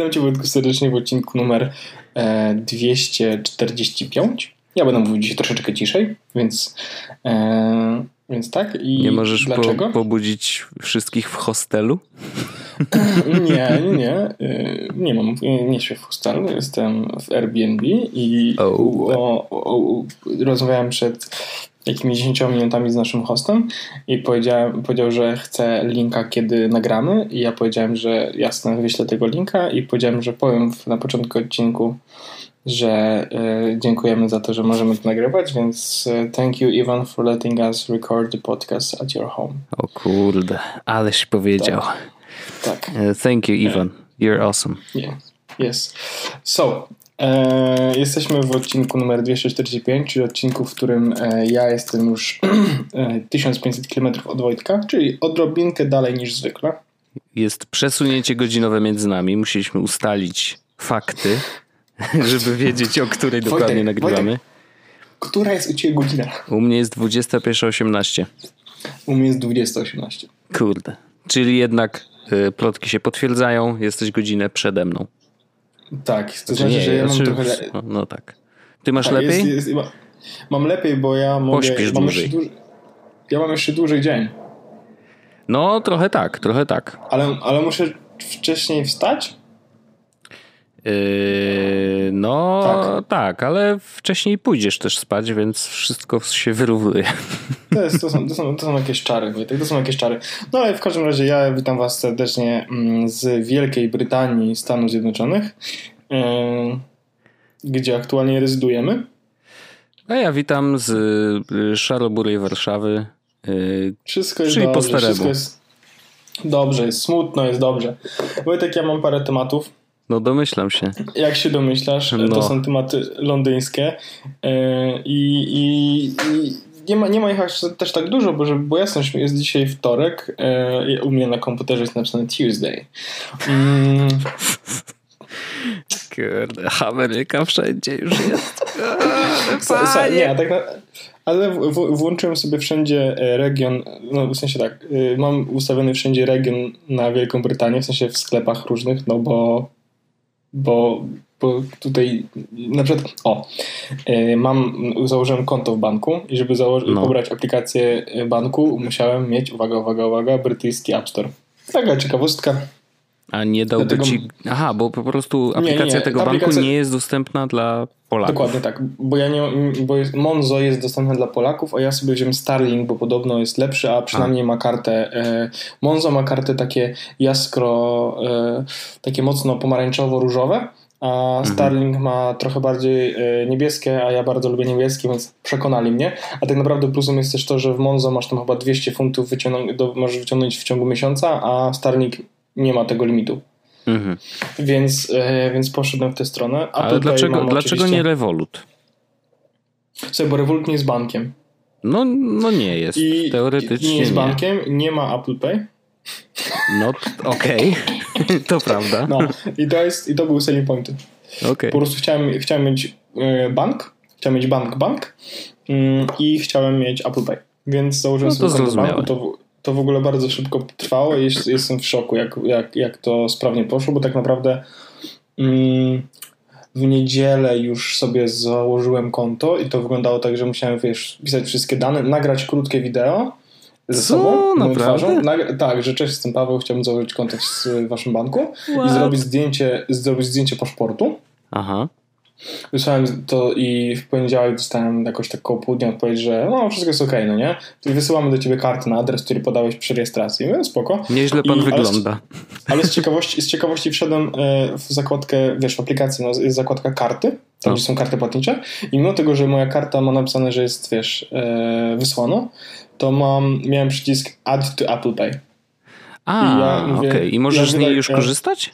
Witam Cię Wojtku serdecznie w odcinku numer e, 245. Ja będę mówił dzisiaj troszeczkę ciszej, więc, e, więc tak. I nie możesz dlaczego? Po, pobudzić wszystkich w hostelu? nie, nie, nie. E, nie mam, nie śpię w hostelu, jestem w Airbnb i Oh. o, o, o, rozmawiałem przed jakimiś 10 minutami z naszym hostem i powiedziałem, powiedział, że chce linka, kiedy nagramy i ja powiedziałem, że jasne, wyślę tego linka i powiedziałem, że powiem na początku odcinku, że e, dziękujemy za to, że możemy to nagrywać, więc e, thank you Ivan for letting us record the podcast at your home. O kurde, aleś powiedział. Tak. E, Thank you, Ivan. You're awesome. Yeah. Yes. So, e, jesteśmy w odcinku numer 245, czyli odcinku, w którym e, ja jestem już e, 1500 km od Wojtka, czyli odrobinkę dalej niż zwykle. Jest przesunięcie godzinowe między nami. Musieliśmy ustalić fakty, żeby wiedzieć, o której dokładnie Wojtek, nagrywamy. Która jest u Ciebie godzina? U mnie jest 21.18. U mnie jest 20.18. Kurde. Czyli jednak y, plotki się potwierdzają. Jesteś godzinę przede mną. Tak, to Znaczy znaczy, że ja mam znaczy- trochę... Le- no, no tak. Ty masz tak, lepiej? Jest, jest, ma- mam lepiej, bo ja mogę... Pośpisz mam dłużej. jeszcze dłuż- Ja mam jeszcze dłużej dzień, No, trochę tak, trochę tak. ale, ale muszę wcześniej wstać? Yy, no Tak. tak. ale wcześniej pójdziesz też spać, więc wszystko się wyrównuje. To, jest, to, są, to, są, to są jakieś czary, Wojtek, to są jakieś czary. No ale w każdym razie ja witam Was serdecznie mm, z Wielkiej Brytanii, Stanów Zjednoczonych, yy, gdzie aktualnie rezydujemy. A ja witam z y, szaroburej Warszawy. Yy, Wszystko jest Czyli po dobrze, staremu. wszystko jest dobrze, jest smutno, jest dobrze. Wojtek, ja mam parę tematów. No domyślam się. Jak się domyślasz, No. to są tematy londyńskie yy, i, i, i nie, ma, nie ma ich aż też tak dużo, bo, żeby była jasność, jest dzisiaj wtorek, yy, u mnie na komputerze jest napisane Tuesday. Mm, Kurde, Ameryka wszędzie już jest. So, so, nie, tak na, ale w, w, włączyłem sobie wszędzie e, region, no w sensie tak, y, mam ustawiony wszędzie region na Wielką Brytanię, w sensie w sklepach różnych, no bo bo, bo tutaj na przykład, o, y, mam, założyłem konto w banku i żeby założyć, No. pobrać aplikację banku musiałem mieć, uwaga, uwaga, uwaga, brytyjski App Store. Taka ciekawostka. A nie dałby Dlatego- ci. Aha, bo po prostu aplikacja nie, tego ta banku aplikacja- nie jest dostępna dla Polaków. Dokładnie tak, bo ja nie, bo jest, Monzo jest dostępne dla Polaków, a ja sobie wziąłem Starlink, bo podobno jest lepszy, a przynajmniej ma kartę, e, Monzo ma kartę takie jaskro, e, takie mocno pomarańczowo-różowe, a Starlink ma trochę bardziej e, niebieskie, a ja bardzo lubię niebieskie, więc przekonali mnie, a tak naprawdę plusem jest też to, że w Monzo masz tam chyba 200 funtów wyciągnąć, do, możesz wyciągnąć w ciągu miesiąca, a Starlink nie ma tego limitu. Mhm. Więc, e, więc poszedłem w tę stronę. Apple Ale dlaczego, dlaczego oczywiście- nie Revolut? Słuchaj, bo Revolut nie jest bankiem. No, no nie jest. I Teoretycznie nie jest nie. bankiem, nie ma Apple Pay. No, okej. to prawda. No i to, jest, i to był selling point. Okej. Po prostu chciałem, chciałem mieć e, bank, chciałem mieć bank, bank mm, i chciałem mieć Apple Pay. Więc założyłem No to sobie zrozumiałe. banku. To, to w ogóle bardzo szybko trwało i jest, jestem w szoku, jak, jak, jak to sprawnie poszło, bo tak naprawdę mm, w niedzielę już sobie założyłem konto i to wyglądało tak, że musiałem wiesz, pisać wszystkie dane, nagrać krótkie wideo ze Co? sobą, moją twarzą. Nagra- tak, że cześć, jestem Paweł, chciałbym założyć konto w, waszym banku i What? zrobić zdjęcie, zrobić zdjęcie paszportu. Aha. Wysłałem to i w poniedziałek dostałem jakoś tak koło południa odpowiedź, że no wszystko jest okej, no nie? To wysyłamy do ciebie kartę na adres, który podałeś przy rejestracji. Mówię, spoko. Nieźle pan I- ale- wygląda. Ale z ciekawości, z ciekawości wszedłem e, w zakładkę, wiesz, w aplikacji no, jest zakładka karty, tam No. gdzie są karty płatnicze i mimo tego, że moja karta ma napisane, że jest, wiesz, e, wysłana, to mam, miałem przycisk Add to Apple Pay. A, ja okej. I możesz ja z niej już ja- korzystać?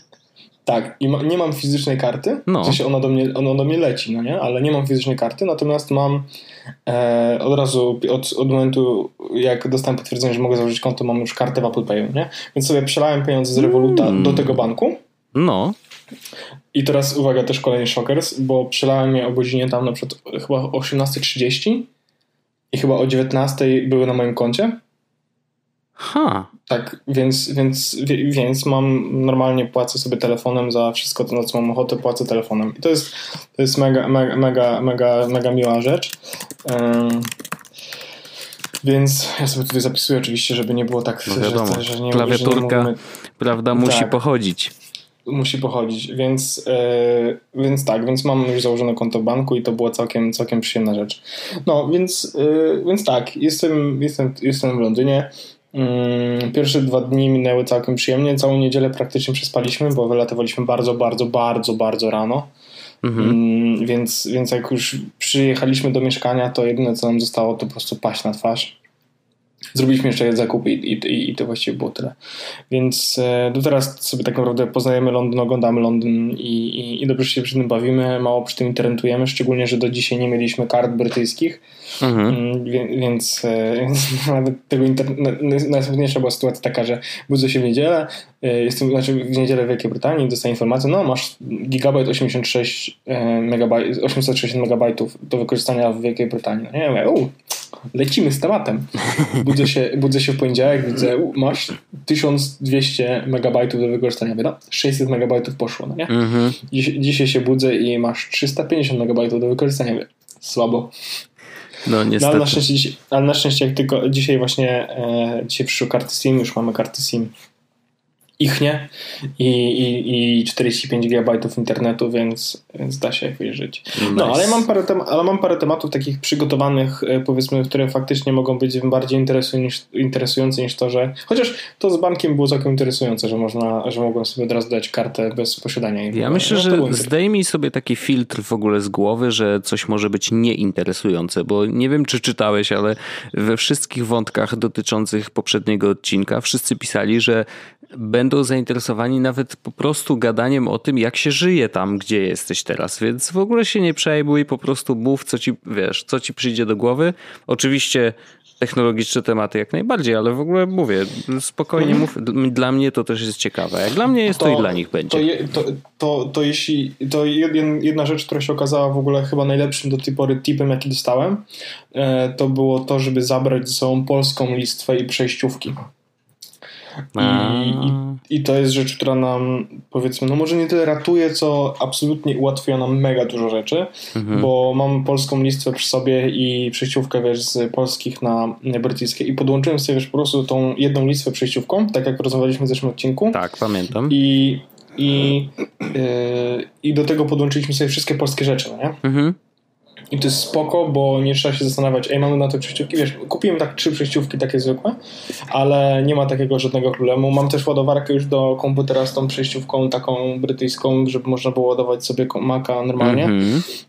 Tak, i ma, nie mam fizycznej karty, No. w sensie ona do, mnie, ona do mnie leci, no nie? Ale nie mam fizycznej karty, natomiast mam e, od razu, od, od momentu jak dostałem potwierdzenie, że mogę założyć konto, mam już kartę w Apple Pay, nie? Więc sobie przelałem pieniądze z Revoluta Mm. do tego banku No. i teraz uwaga, też kolejny szokers, bo przelałem je o godzinie tam na przykład chyba o 18.30 i chyba o 19.00 były na moim koncie. Ha. Tak, więc, więc, więc mam normalnie płacę sobie telefonem za wszystko to, na co mam ochotę, płacę telefonem. I to jest, to jest mega, mega, mega, mega, mega miła rzecz. Um, więc ja sobie tutaj zapisuję oczywiście, żeby nie było tak, no wiadomo, że, że nie klawiaturka, że nie prawda, musi tak. pochodzić musi pochodzić, więc, yy, więc tak, więc mam już założone konto w banku i to była całkiem, całkiem przyjemna rzecz. No, więc, yy, więc tak, jestem, jestem, jestem w Londynie. Yy, pierwsze dwa dni minęły całkiem przyjemnie. Całą niedzielę praktycznie przespaliśmy, bo wylatywaliśmy bardzo, bardzo, bardzo, bardzo rano. Mhm. Mm, więc, więc jak już przyjechaliśmy do mieszkania, to jedyne co nam zostało to po prostu paść na twarz zrobiliśmy jeszcze zakupy i, i, i to właściwie było tyle. Więc e, do teraz sobie tak naprawdę poznajemy Londyn, oglądamy Londyn i, i, i dobrze się przy tym bawimy, mało przy tym internetujemy, szczególnie, że do dzisiaj nie mieliśmy kart brytyjskich, mhm. Mm, więc, e, więc nawet tego internetu, najsmutniejsza była sytuacja taka, że budzę się w niedzielę, e, jestem, znaczy w niedzielę w Wielkiej Brytanii, dostaję informację, no masz gigabajt 86 megabajt, 860 megabajtów do wykorzystania w Wielkiej Brytanii. No nie, ja mówię, lecimy z tematem. Budzę się, budzę się w poniedziałek, widzę, masz 1200 megabajtów do wykorzystania. No, 600 megabajtów poszło, no nie? Mhm. Dziś, dzisiaj się budzę i masz 350 megabajtów do wykorzystania. Słabo. No niestety. No, ale, na szczęście, ale na szczęście jak tylko dzisiaj właśnie e, dzisiaj przyszły karty SIM, już mamy karty SIM ich nie i, i, i 45 GB internetu, więc, więc da się jakoś żyć. No, nice. ale, mam parę tem- ale mam parę tematów takich przygotowanych, e, powiedzmy, które faktycznie mogą być bardziej niż, interesujące niż to, że chociaż to z bankiem było całkiem interesujące, że można, że mogłem sobie od razu dać kartę bez posiadania jej. Ja myślę, no, że zdejmij sobie taki filtr w ogóle z głowy, że coś może być nieinteresujące, bo nie wiem, czy czytałeś, ale we wszystkich wątkach dotyczących poprzedniego odcinka wszyscy pisali, że będą zainteresowani nawet po prostu gadaniem o tym, jak się żyje tam, gdzie jesteś teraz. Więc w ogóle się nie przejmuj, po prostu mów, co ci, wiesz, co ci przyjdzie do głowy. Oczywiście technologiczne tematy jak najbardziej, ale w ogóle mówię, spokojnie mów, dla mnie to też jest ciekawe. Jak dla mnie jest, to, to i dla nich będzie. To, je, to, to, to, jeśli, to jedna rzecz, która się okazała w ogóle chyba najlepszym do tej pory tipem, jaki dostałem, e, to było to, żeby zabrać ze sobą polską listwę i przejściówki. I, i, I, to jest rzecz, która nam powiedzmy, no może nie tyle ratuje, co absolutnie ułatwia nam mega dużo rzeczy, mhm. bo mam polską listę przy sobie i przejściówkę wiesz, z polskich na brytyjskie i podłączyłem sobie wiesz, po prostu tą jedną listę przejściówką, tak jak rozmawialiśmy w zeszłym odcinku. Tak, pamiętam. I, i, yy, i do tego podłączyliśmy sobie wszystkie polskie rzeczy, no nie? Mhm. I to jest spoko, bo nie trzeba się zastanawiać, ej, mamy na to przejściówki. Wiesz, kupiłem tak trzy przejściówki takie zwykłe, ale nie ma takiego żadnego problemu. Mam też ładowarkę już do komputera z tą przejściówką taką brytyjską, żeby można było ładować sobie Maca normalnie. Mm -hmm.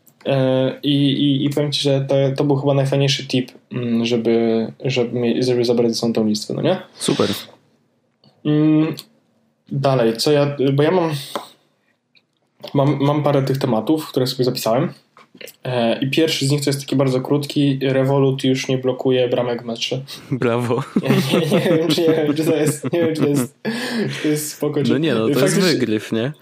I, i, I powiem Ci, że to, to był chyba najfajniejszy tip, mm, żeby, żeby, żeby zabrać ze sobą tą listę, no nie? Super. Mm, dalej, co ja, bo ja mam, mam, mam parę tych tematów, które sobie zapisałem. E, I pierwszy z nich to jest taki bardzo krótki. Revolut już nie blokuje bramek w metrze. Brawo. Nie, nie, nie, wiem, czy, nie wiem, czy to jest, nie wiem, czy to jest, czy to jest spoko. Czy, no nie, no to jest wygryw, nie?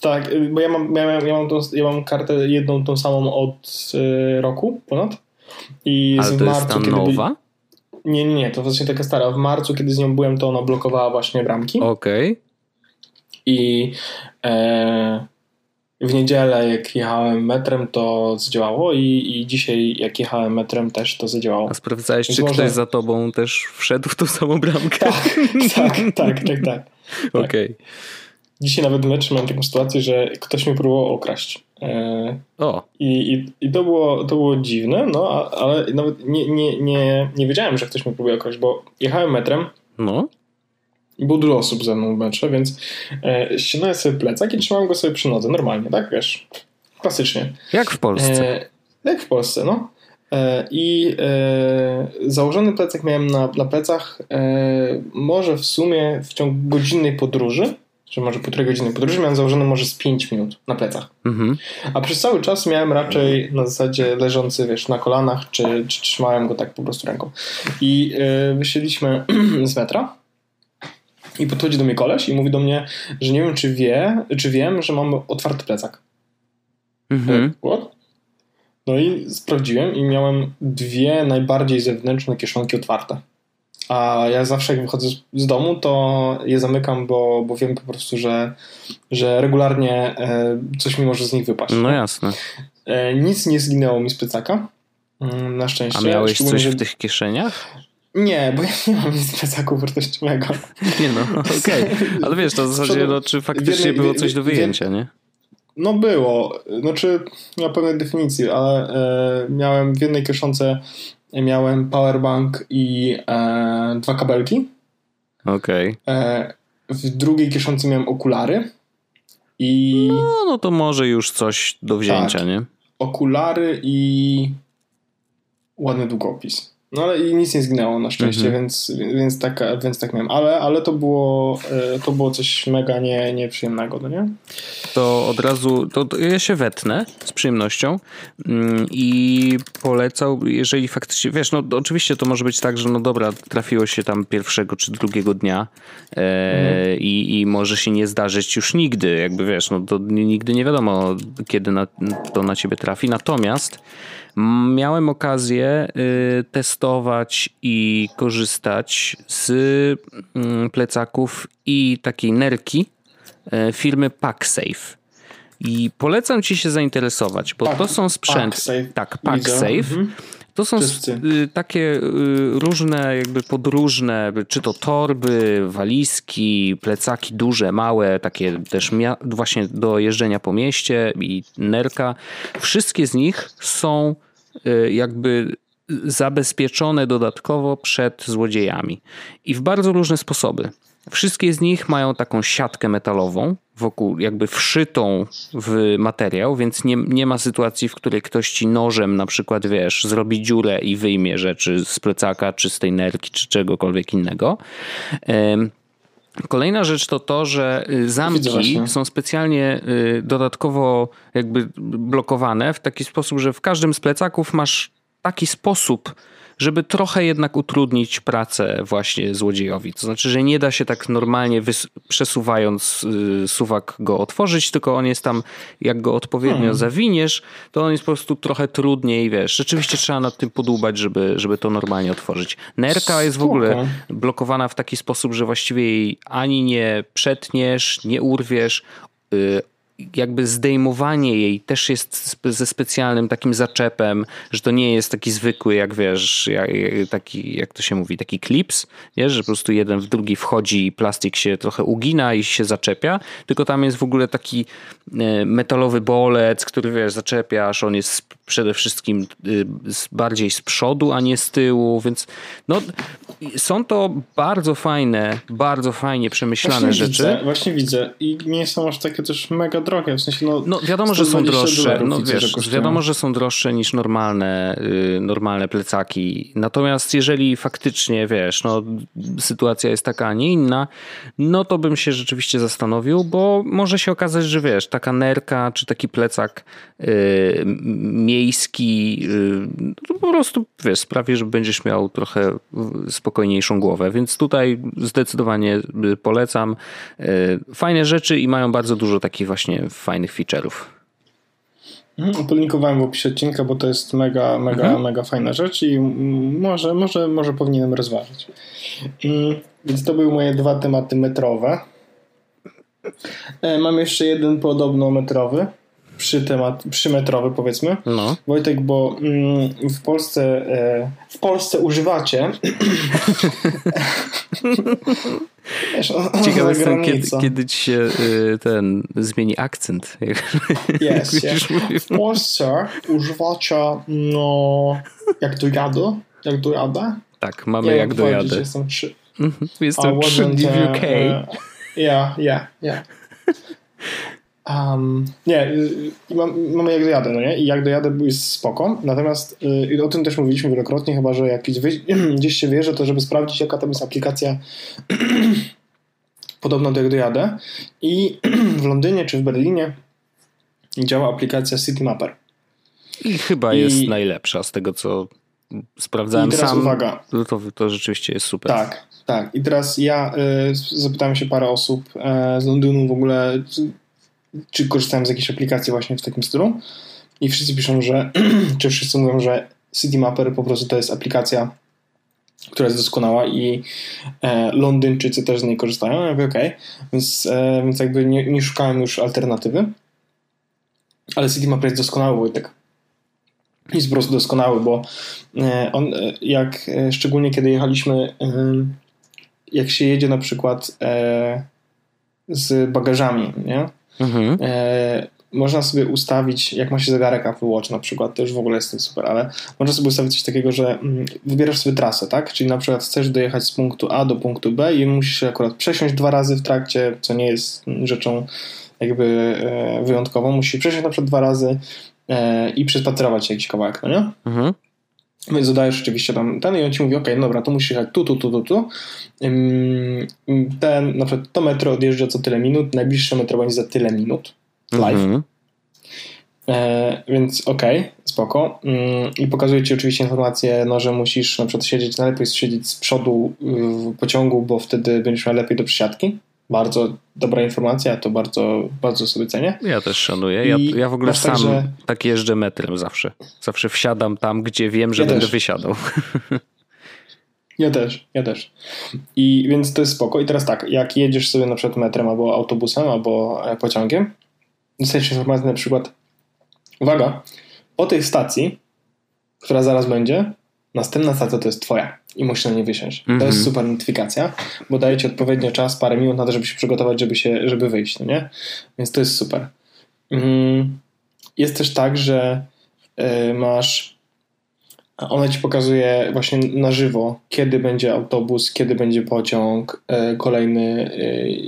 Tak, bo ja mam, ja mam, ja mam, tą, ja mam kartę jedną tą samą od y, roku ponad. I Ale to marcu, jest ta nowa? By... Nie, nie, nie, to właśnie taka stara. W marcu, kiedy z nią byłem, to ona blokowała właśnie bramki. Okej. Okay. I e, w niedzielę, jak jechałem metrem, to zadziałało i, i dzisiaj, jak jechałem metrem, też to zadziałało. A sprawdzałeś, czy może... ktoś za tobą też wszedł w tą samą bramkę? Tak, tak, tak, tak, tak. Okej. Okay. Dzisiaj nawet w metrze miałem taką sytuację, że ktoś mnie próbował okraść. E, o. I, i, i to, było, to było dziwne, no, ale nawet nie, nie, nie, nie wiedziałem, że ktoś mnie próbuje okraść, bo jechałem metrem. No. Było dużo osób ze mną w metrze, więc e, ściągnąłem sobie plecak i trzymałem go sobie przy nodze, normalnie, tak, wiesz, klasycznie. Jak w Polsce. E, jak w Polsce, no. E, I e, założony plecak miałem na, na plecach e, może w sumie w ciągu godzinnej podróży, czy może półtorej godziny podróży, miałem założony może z 5 minut na plecach. Mhm. A przez cały czas miałem raczej na zasadzie leżący, wiesz, na kolanach, czy, czy trzymałem go tak po prostu ręką. I e, wysiedliśmy z metra i podchodzi do mnie koleś i mówi do mnie, że nie wiem, czy wie, czy wiem, że mam otwarty plecak. Mhm. What? No i sprawdziłem i miałem dwie najbardziej zewnętrzne kieszonki otwarte. A ja zawsze jak wychodzę z domu, to je zamykam, bo, bo wiem po prostu, że, że regularnie e, coś mi może z nich wypaść. No jasne. E, nic nie zginęło mi z plecaka. Mm, na szczęście. A miałeś coś w tych kieszeniach? Nie, bo ja nie mam nic plecaku wartościowego. Nie no, okej. Okay. Ale wiesz, to w zasadzie, no, czy faktycznie było coś do wyjęcia, nie? No było. Znaczy, nie ma pewnej definicji, ale e, miałem w jednej kieszonce miałem powerbank i e, dwa kabelki. Okej. Okay. E, w drugiej kieszonce miałem okulary i... No, no to może już coś do wzięcia, tak. nie? Okulary i ładny długopis. No ale i nic nie zginęło na szczęście, mhm. więc, więc, tak, więc tak miałem. Ale, ale to, było, e, to było coś mega nie, nieprzyjemnego, no nie? To od razu, to, to ja się wetnę z przyjemnością mm, i polecał, jeżeli faktycznie, wiesz, no oczywiście to może być tak, że no dobra, trafiło się tam pierwszego czy drugiego dnia e, mhm. i, i może się nie zdarzyć już nigdy, jakby wiesz, no to nigdy nie wiadomo, kiedy na, to na ciebie trafi. Natomiast Miałem okazję y, testować i korzystać z mm, plecaków i takiej nerki y, firmy PackSafe. I polecam ci się zainteresować, bo to są sprzęty. Tak, PackSafe. Mhm. To są y, takie różne, jakby podróżne, czy to torby, walizki, plecaki duże, małe, takie też właśnie do jeżdżenia po mieście i nerka. Wszystkie z nich są jakby zabezpieczone dodatkowo przed złodziejami. I w bardzo różne sposoby. Wszystkie z nich mają taką siatkę metalową, wokół, jakby wszytą w materiał, więc nie, nie ma sytuacji, w której ktoś ci nożem na przykład, wiesz, zrobi dziurę i wyjmie rzeczy z plecaka, czy z tej nerki, czy czegokolwiek innego. Kolejna rzecz to to, że y, zamki są specjalnie y, dodatkowo jakby blokowane w taki sposób, że w każdym z plecaków masz taki sposób żeby trochę jednak utrudnić pracę właśnie złodziejowi. To znaczy, że nie da się tak normalnie przesuwając y, suwak go otworzyć, tylko on jest tam, jak go odpowiednio hmm. zawiniesz, to on jest po prostu trochę trudniej, wiesz. Rzeczywiście trzeba nad tym podłubać, żeby, żeby to normalnie otworzyć. Nerka jest w ogóle blokowana w taki sposób, że właściwie jej ani nie przetniesz, nie urwiesz, y, jakby zdejmowanie jej też jest ze specjalnym takim zaczepem, że to nie jest taki zwykły, jak wiesz, jak, taki, jak to się mówi, taki klips, nie? że po prostu jeden w drugi wchodzi i plastik się trochę ugina i się zaczepia, tylko tam jest w ogóle taki e, metalowy bolec, który wiesz, zaczepiasz, on jest przede wszystkim y, bardziej z przodu, a nie z tyłu, więc no, są to bardzo fajne, bardzo fajnie przemyślane właśnie rzeczy. Widzę, właśnie widzę i nie są aż takie też mega drogie, w sensie no... No wiadomo, że są droższe, no wiesz, wiadomo, że są droższe niż normalne, yy, normalne plecaki, natomiast jeżeli faktycznie, wiesz, no sytuacja jest taka, a nie inna, no to bym się rzeczywiście zastanowił, bo może się okazać, że wiesz, taka nerka, czy taki plecak yy, miejski, yy, to po prostu, wiesz, sprawi, że będziesz miał trochę spokojniejszą głowę, więc tutaj zdecydowanie y, polecam. Fajne rzeczy i mają bardzo dużo takich właśnie fajnych feature'ów. Mhm, Podlinkowałem w opisie odcinka, bo to jest mega, mega, mhm. mega fajna rzecz i może, może, może powinienem rozważyć. Mm, więc to były moje dwa tematy metrowe. E, mam jeszcze jeden podobno metrowy przy temat, przymetrowy powiedzmy. No. Wojtek, bo mm, w Polsce e, w Polsce używacie Wiesz, Ciekawe jestem, kiedy, kiedy ci się y, ten zmieni akcent. Yes, yes. W Polsce używacie no jak dojadę, jak dojadę. Tak, mamy Nie, jak dojadę. Jestem trzy. Mhm, jestem trzy w UK. Ja, ja, ja. Um, nie, y, mam, mamy jak dojadę, no nie? I jak dojadę jest spoko. Natomiast y, o tym też mówiliśmy wielokrotnie, chyba że jak gdzieś się wierzy, to żeby sprawdzić, jaka tam jest aplikacja podobna do jak dojadę. I w Londynie czy w Berlinie działa aplikacja Citymapper. I chyba I... jest najlepsza z tego, co sprawdzałem I teraz sam. uwaga. To, to rzeczywiście jest super. Tak, tak. I teraz ja y, zapytałem się parę osób y, z Londynu w ogóle czy korzystałem z jakiejś aplikacji właśnie w takim stylu i wszyscy piszą, że, czy wszyscy mówią, że City Mapper po prostu to jest aplikacja która jest doskonała i e, Londyńczycy też z niej korzystają. Ja mówię, okay. więc, e, więc jakby nie, nie szukałem już alternatywy. Ale Citymapper jest doskonały, Wojtek. Jest po prostu doskonały, bo e, on, e, jak e, szczególnie kiedy jechaliśmy, jak się jedzie na przykład z bagażami, nie? Mhm można sobie ustawić, jak ma się zegarek Apple Watch na przykład, to już w ogóle jest super, ale można sobie ustawić coś takiego, że mm, wybierasz sobie trasę, tak? Czyli na przykład chcesz dojechać z punktu A do punktu B i musisz się akurat przesiąść dwa razy w trakcie, co nie jest rzeczą jakby e, wyjątkową. Musisz przesiąść na przykład dwa razy e, i przespacerować się jakiś kawałek, no nie? Mhm. Więc zadajesz oczywiście tam ten i on ci mówi, ok, dobra, to musisz jechać tu, tu, tu, tu, tu. Ten, na przykład to metro odjeżdża co tyle minut, najbliższe metro będzie za tyle minut live. Mhm. E, więc okej, okay, spoko. Mm, I pokazuje Ci oczywiście informację, no, że musisz na przykład siedzieć, najlepiej siedzieć z przodu w pociągu, bo wtedy będziesz miał lepiej do przesiadki. Bardzo dobra informacja, to bardzo, bardzo sobie cenię. Ja też szanuję. Ja, ja w ogóle sam tak, że... tak jeżdżę metrem zawsze. Zawsze wsiadam tam, gdzie wiem, że ja będę też. wysiadał. Ja też, ja też. I więc to jest spoko. I teraz tak, jak jedziesz sobie na przykład metrem albo autobusem, albo e, pociągiem, dostajesz informację na przykład uwaga, po tej stacji, która zaraz będzie, następna stacja to jest twoja i musisz na nie wysiąść. Mm -hmm. To jest mhm. super notyfikacja, bo daje ci odpowiednio czas, parę minut na to, żeby się przygotować, żeby, się, żeby wyjść, no nie? Więc to jest super. Mm, jest też tak, że y, ona ci pokazuje właśnie na żywo, kiedy będzie autobus, kiedy będzie pociąg, e, kolejny,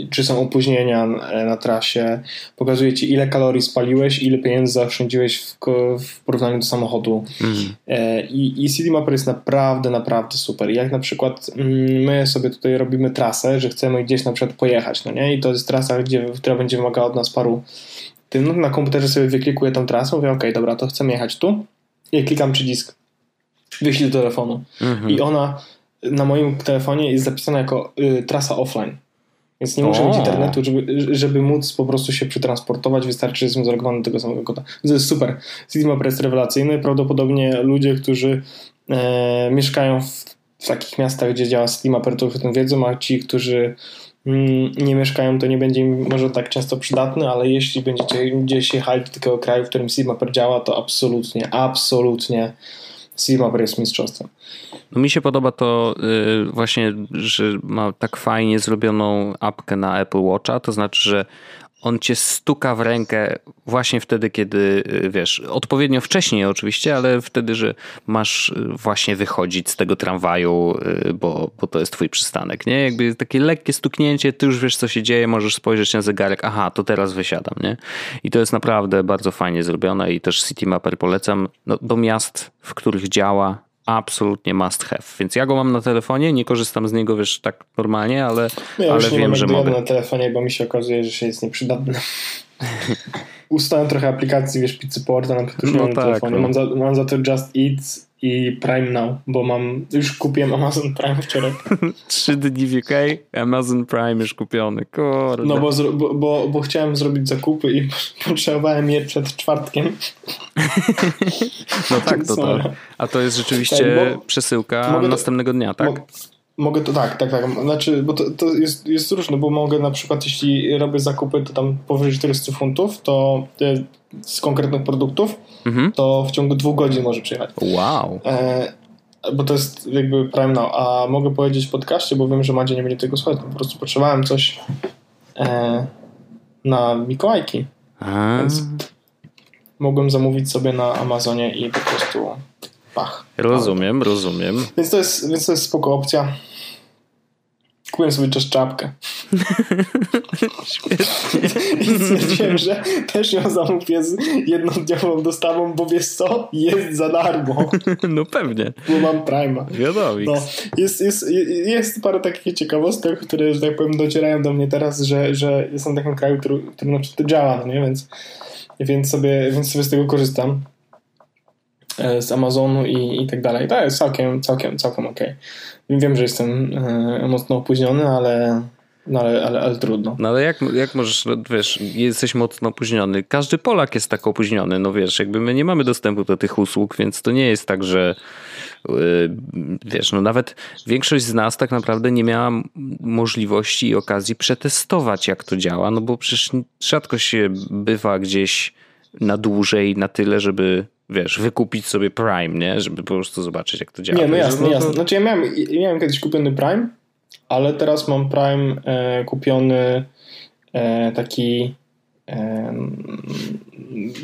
e, czy są opóźnienia e, na trasie. Pokazuje ci, ile kalorii spaliłeś, ile pieniędzy zaoszczędziłeś w, w porównaniu do samochodu. Mm. I, I CD Mapper jest naprawdę, naprawdę super. Jak na przykład mm, my sobie tutaj robimy trasę, że chcemy gdzieś na przykład pojechać, no nie? I to jest trasa, gdzie, która będzie wymagała od nas paru tym, no, na komputerze sobie wyklikuję tą trasę, mówię, ok, dobra, to chcemy jechać tu i klikam przycisk wyślij do telefonu. Mhm. I ona na moim telefonie jest zapisana jako y, trasa offline. Więc nie muszę o. mieć internetu, żeby, żeby móc po prostu się przetransportować. Wystarczy, że jestem zalogowany do tego samego koda. To jest super. Citymap jest rewelacyjny. Prawdopodobnie ludzie, którzy e, mieszkają w, w, takich miastach, gdzie działa Citymapper, to już o tym wiedzą, a ci, którzy mm, nie mieszkają, to nie będzie im może tak często przydatny, ale jeśli będziecie gdzieś jechali do takiego kraju, w którym Citymapper działa, to absolutnie, absolutnie Silver jest mistrzostwem. No mi się podoba to yy, właśnie, że ma tak fajnie zrobioną apkę na Apple Watcha, to znaczy, że on cię stuka w rękę właśnie wtedy, kiedy y, wiesz, odpowiednio wcześniej oczywiście, ale wtedy, że masz y, właśnie wychodzić z tego tramwaju, y, bo, bo to jest twój przystanek, nie? Jakby takie lekkie stuknięcie, ty już wiesz, co się dzieje, możesz spojrzeć na zegarek, aha, to teraz wysiadam, nie? I to jest naprawdę bardzo fajnie zrobione i też City Mapper polecam no, do miast, w których działa, absolutnie must have. Więc ja go mam na telefonie, nie korzystam z niego, wiesz, tak normalnie, ale, ja ale wiem, że mogę. na telefonie, bo mi się okazuje, że się jest nieprzydatny. Ustałem trochę aplikacji, wiesz, Pizzy Porta na no tak, na telefonie. No. Mam, za, mam za to Just Eat i Prime Now, bo mam, już kupiłem Amazon Prime wczoraj. Trzy dni w UK, Amazon Prime już kupiony, kurde. No bo, bo, bo, bo chciałem zrobić zakupy i potrzebowałem je przed czwartkiem. no tak, to, to. A to jest rzeczywiście tak, przesyłka następnego dnia, tak? Mogę to tak, tak, tak. Znaczy, bo to, to jest, jest różne, bo mogę na przykład, jeśli robię zakupy, to tam powyżej 400 funtów, to z konkretnych produktów, mhm. to w ciągu dwóch godzin może przyjechać. Wow. E, bo to jest jakby Prime Now. A mogę powiedzieć w podcaście, bo wiem, że Madzie nie będzie tego słuchać, po prostu potrzebowałem coś e, na Mikołajki. A. Więc mogłem zamówić sobie na Amazonie i po prostu pach. Rozumiem, rozumiem. Więc to jest, więc to jest spoko opcja. Kupiłem sobie też czapkę. I stwierdziłem, że też ją zamówię z jednodniową dostawą, bo wiesz co? Jest za darmo. No pewnie. Bo mam Prima. Wiadomo. No, jest, jest, jest parę takich ciekawostek, które, że tak powiem, docierają do mnie teraz, że, że jestem w takim kraju, który, który na przykład działa, no nie? Więc, więc, sobie, więc sobie z tego korzystam. E, z Amazonu i, i tak dalej. To jest całkiem, całkiem, całkiem ok. Wiem, że jestem e, mocno opóźniony, ale No ale, ale, ale trudno. No ale jak, jak możesz, no, wiesz, jesteś mocno opóźniony. Każdy Polak jest tak opóźniony, no wiesz, jakby my nie mamy dostępu do tych usług, więc to nie jest tak, że yy, wiesz, no nawet większość z nas tak naprawdę nie miała możliwości i okazji przetestować, jak to działa, no bo przecież rzadko się bywa gdzieś na dłużej, na tyle, żeby wiesz, wykupić sobie Prime, nie? Żeby po prostu zobaczyć, jak to działa. Nie, no jasne, no, jasne. Znaczy ja miałem, ja miałem kiedyś kupiony Prime, ale teraz mam Prime e, kupiony e, taki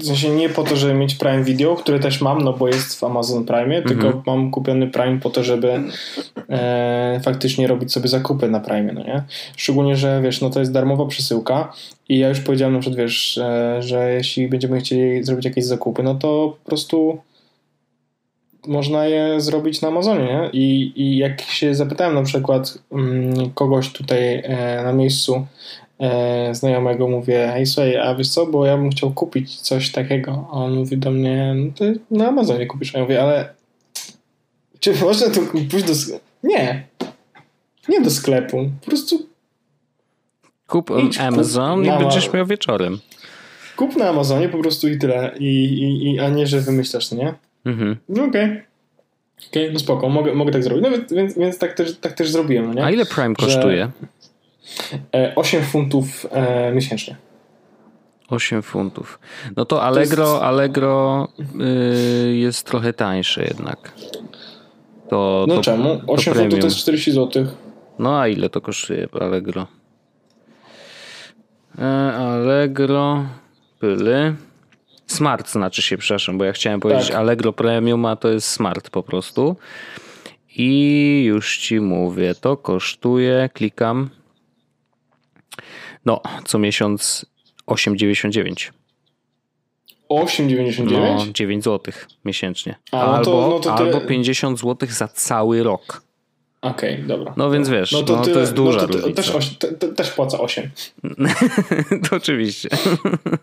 w sensie nie po to, żeby mieć Prime Video, które też mam, no bo jest w Amazon Prime, mhm. tylko mam kupiony Prime po to, żeby e, faktycznie robić sobie zakupy na Prime, no nie? Szczególnie, że wiesz, no to jest darmowa przesyłka i ja już powiedziałem na przykład, wiesz, e, że jeśli będziemy chcieli zrobić jakieś zakupy, no to po prostu można je zrobić na Amazonie, nie? I, I jak się zapytałem na przykład mm, kogoś tutaj e, na miejscu znajomego, mówię, hej słuchaj, a wiesz co, bo ja bym chciał kupić coś takiego. A on mówi do mnie, no to na Amazonie kupisz. A ja mówię, ale czy można to pójść do sklepu? Nie. Nie do sklepu. Po prostu kup Idź, Amazon kup i będziesz miał wieczorem. Kup na Amazonie po prostu i tyle. I, i, i a nie, że wymyślasz, to nie? Mhm. No okej. Okay. Okej, okay, no spoko, mogę, mogę tak zrobić. No więc, więc tak, też, tak też zrobiłem, no nie? A ile Prime kosztuje? 8 e, funtów e, miesięcznie. 8 funtów. No to Allegro, to jest... Allegro y, jest trochę tańsze jednak. To, no to, czemu? 8 to funtów to jest 40 zł. No a ile to kosztuje Allegro? E, Allegro, pyle. Smart znaczy się, przepraszam, bo ja chciałem powiedzieć tak. Allegro Premium, a to jest Smart po prostu. I już ci mówię, to kosztuje, klikam. No, co miesiąc 8,99. 8,99? No, 9 zł miesięcznie. A, no albo, to, no to ty... albo 50 zł za cały rok. Okej, okay, dobra. No więc wiesz, no to, no, to jest duża no to, różnica. Też, oś, te, też płaca 8. to oczywiście.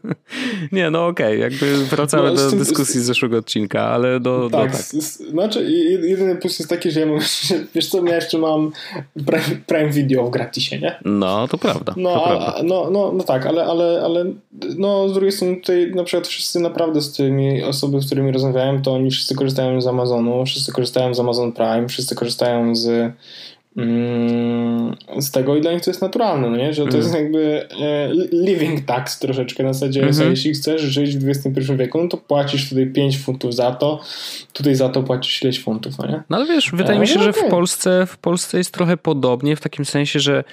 nie, no okej, okay, jakby wracamy no, do tym, dyskusji z zeszłego odcinka, ale do... Tak, do, tak. znaczy jedyny plus jest taki, że ja mam, wiesz co, ja jeszcze mam Prime, Prime Video w gratisie, nie? No, to prawda. No, to a, prawda. no, no, no tak, ale, ale, ale no z drugiej strony tutaj na przykład wszyscy naprawdę z tymi osoby, z którymi rozmawiałem, to oni wszyscy korzystają z Amazonu, wszyscy korzystają z Amazon Prime, wszyscy korzystają z z tego i dla nich to jest naturalne, no nie? że to mm. jest jakby e, living tax troszeczkę na zasadzie, mm -hmm. jeśli chcesz żyć w XXI wieku, no to płacisz tutaj 5 funtów za to, tutaj za to płacisz ileś funtów, no nie? No ale wiesz, wydaje e, mi się, no że w Polsce, w Polsce jest trochę podobnie w takim sensie, że mm,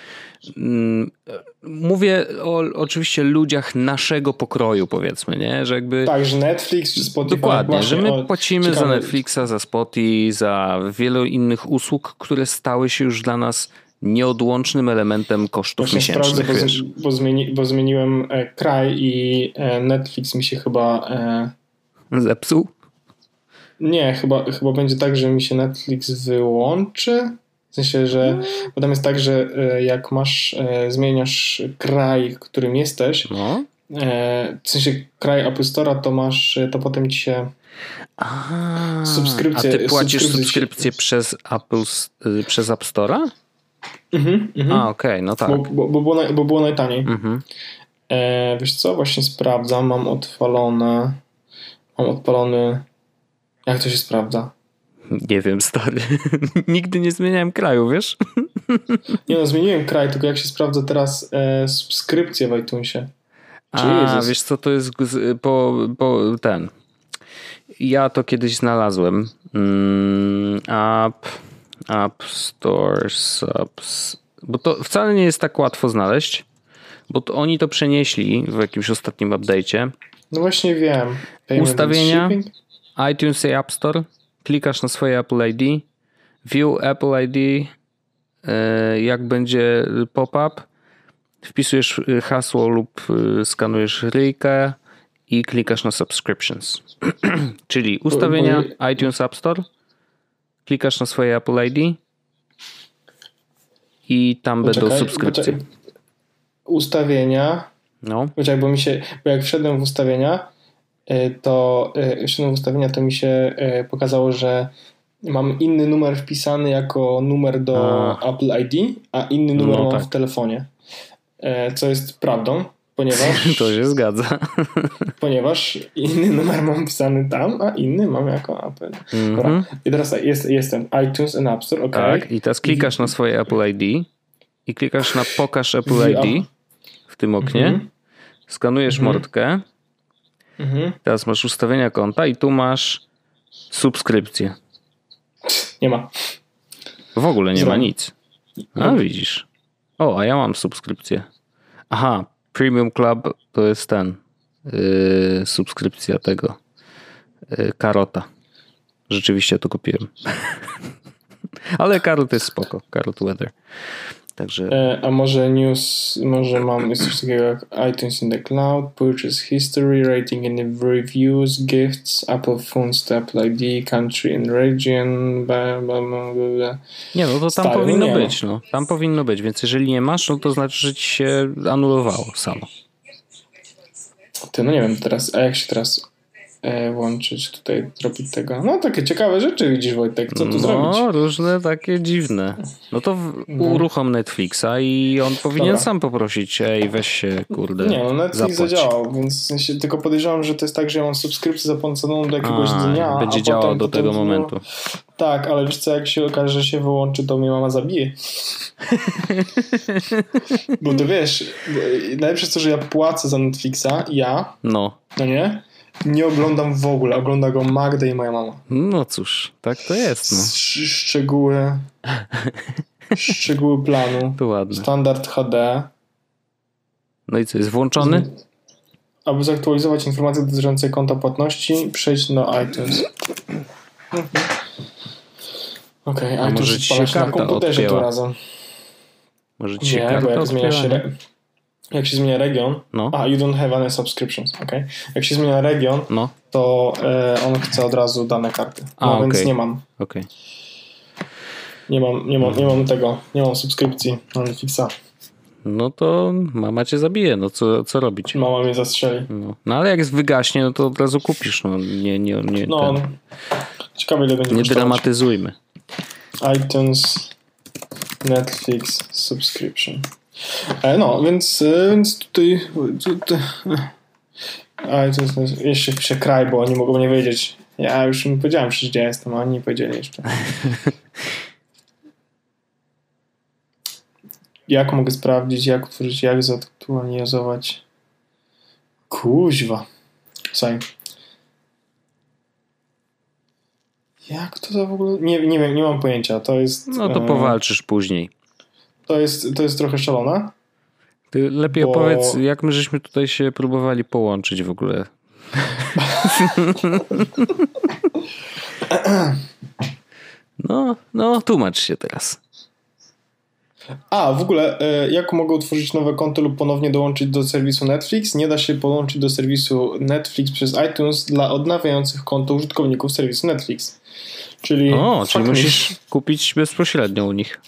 mówię o oczywiście ludziach naszego pokroju, powiedzmy, nie? Że jakby... Tak, że Netflix czy Spotify... Dokładnie, że my płacimy ciekawe... za Netflixa, za Spotify, za wielu innych usług, które stały się już dla nas nieodłącznym elementem kosztów Właśnie miesięcznych. Sprawdzę, bo, bo, zmieni, bo zmieniłem e, kraj i e, Netflix mi się chyba... E... Zepsuł? Nie, chyba, chyba będzie tak, że mi się Netflix wyłączy w sensie, że bo tam jest tak, że e, jak masz, e, zmieniasz kraj, w którym jesteś, no. E, w sensie kraj Apple Store'a, to masz, to potem ci się a, subskrypcję. A ty płacisz subskrypcję przez Apple, przez App Store'a? Mhm, mhm. A, okej, okay, no tak. Bo, bo, bo, było, naj, bo było najtaniej. Mhm. E, wiesz co, właśnie sprawdzam, mam odpalone, mam odpalony, jak to się sprawdza? Nie wiem, stary. Nigdy nie zmieniałem kraju, wiesz? nie no, zmieniłem kraj, tylko jak się sprawdza teraz e, subskrypcję w iTunesie. A, wiesz co, to jest po, po ten. Ja to kiedyś znalazłem. Mm, app, app Store Subs. Bo to wcale nie jest tak łatwo znaleźć, bo to oni to przenieśli w jakimś ostatnim update'cie. No właśnie wiem. Payment Ustawienia, iTunes i App Store klikasz na swoje Apple ID, View Apple ID, e, jak będzie pop-up, wpisujesz e, hasło lub e, skanujesz ryjkę i klikasz na subscriptions. Czyli ustawienia iTunes App Store, klikasz na swoje Apple ID i tam Poczekaj, będą subskrypcje. Ustawienia. No. Poczekaj, bo mi się, bo jak wszedłem w ustawienia, to wszedłem w ustawienia, to mi się e, pokazało, że mam inny numer wpisany jako numer do a. Apple ID, a inny numer no, mam tak. w telefonie. e, co jest prawdą, ponieważ... To się zgadza. Ponieważ inny numer mam pisany tam, a inny mam jako Apple. Mhm. Dobra. I teraz tak, jest, jestem iTunes and App Store, ok. Tak, i teraz klikasz na swoje Apple ID i klikasz na pokaż Apple ID w tym oknie, Mhm. skanujesz mordkę, Mhm. teraz masz ustawienia konta i tu masz subskrypcję. Nie ma. W ogóle nie ma Zrobię. nic. A widzisz. O, a ja mam subskrypcję. Aha, Premium Club to jest ten. Yy, subskrypcja tego. Yy, Karota. Rzeczywiście to kupiłem. Ale Karot jest spoko. Karot Weather. Także E, a może news, może mam jest coś takiego jak iTunes in the Cloud, Purchase History, Rating and Reviews, Gifts, Apple Phones to Apple ID, Country and Region, bla, bla, bla, bla, nie, no to tam Stary, powinno być. No. Tam powinno być, więc jeżeli nie masz, no to znaczy, że ci się anulowało samo. Ty, no nie wiem teraz, a jak się teraz włączyć tutaj, zrobić tego? No takie ciekawe rzeczy widzisz Wojtek, co tu no, zrobić? różne takie dziwne. No to w, uruchom Netflixa i on powinien Dobra. sam poprosić, ej, weź się, kurde, Nie, no Netflix zapłać. zadziałał, więc w sensie tylko podejrzewam, że to jest tak, że ja mam subskrypcję zapłaconą do jakiegoś A, dnia. będzie działał do tego momentu. Tak, ale wiesz co, jak się okaże, że się wyłączy, to mnie mama zabije. Bo to wiesz, najlepsze jest to, że ja płacę za Netflixa, ja, No, no nie, nie oglądam w ogóle, ogląda go Magda i moja mama. no cóż, tak to jest, no. Sz- Szczegóły, szczegóły planu, To ładne. standard HD, No i co, jest włączony? aby zaktualizować informacje dotyczące konta płatności, przejdź do iTunes. Okej, A iTunes może ci się na komputerze odpięła? tym razem. Może ci się Nie, bo jak zmienia się, odpięła, re... jak się zmienia region, No, a you don't have any subscriptions, okej. Jak się zmienia region, no, to e, on chce od razu dane karty. No A, więc nie mam. okej. Nie mam, nie mam, nie mam tego, nie mam subskrypcji na Netflixa. No to mama cię zabije, no co, co robić? Mama mnie zastrzeli. No. no ale jak wygaśnie, no to od razu kupisz, no nie, nie, nie, No, ten, ciekawe ile będzie nie kosztować. dramatyzujmy. iTunes Netflix subscription. E, no, więc, e, więc tutaj, tutaj iTunes, jeszcze piszę kraj, bo oni mogą nie wiedzieć. Ja już im powiedziałem przecież gdzie jestem, a oni nie powiedzieli jeszcze. Jak mogę sprawdzić, jak utworzyć, jak zaktualizować? Kuźwa. Słuchaj. Jak to za w ogóle? Nie, nie wiem, nie mam pojęcia. To jest. No to e, powalczysz później. To jest, to jest trochę szalone. Ty lepiej Bo- opowiedz, jak my żeśmy tutaj się próbowali połączyć w ogóle. No, no, tłumacz się teraz. A, w ogóle, e, jak mogę utworzyć nowe konto lub ponownie dołączyć do serwisu Netflix? Nie da się połączyć do serwisu Netflix przez iTunes dla odnawiających konto użytkowników serwisu Netflix. Czyli. O, czyli musisz kupić bezpośrednio u nich.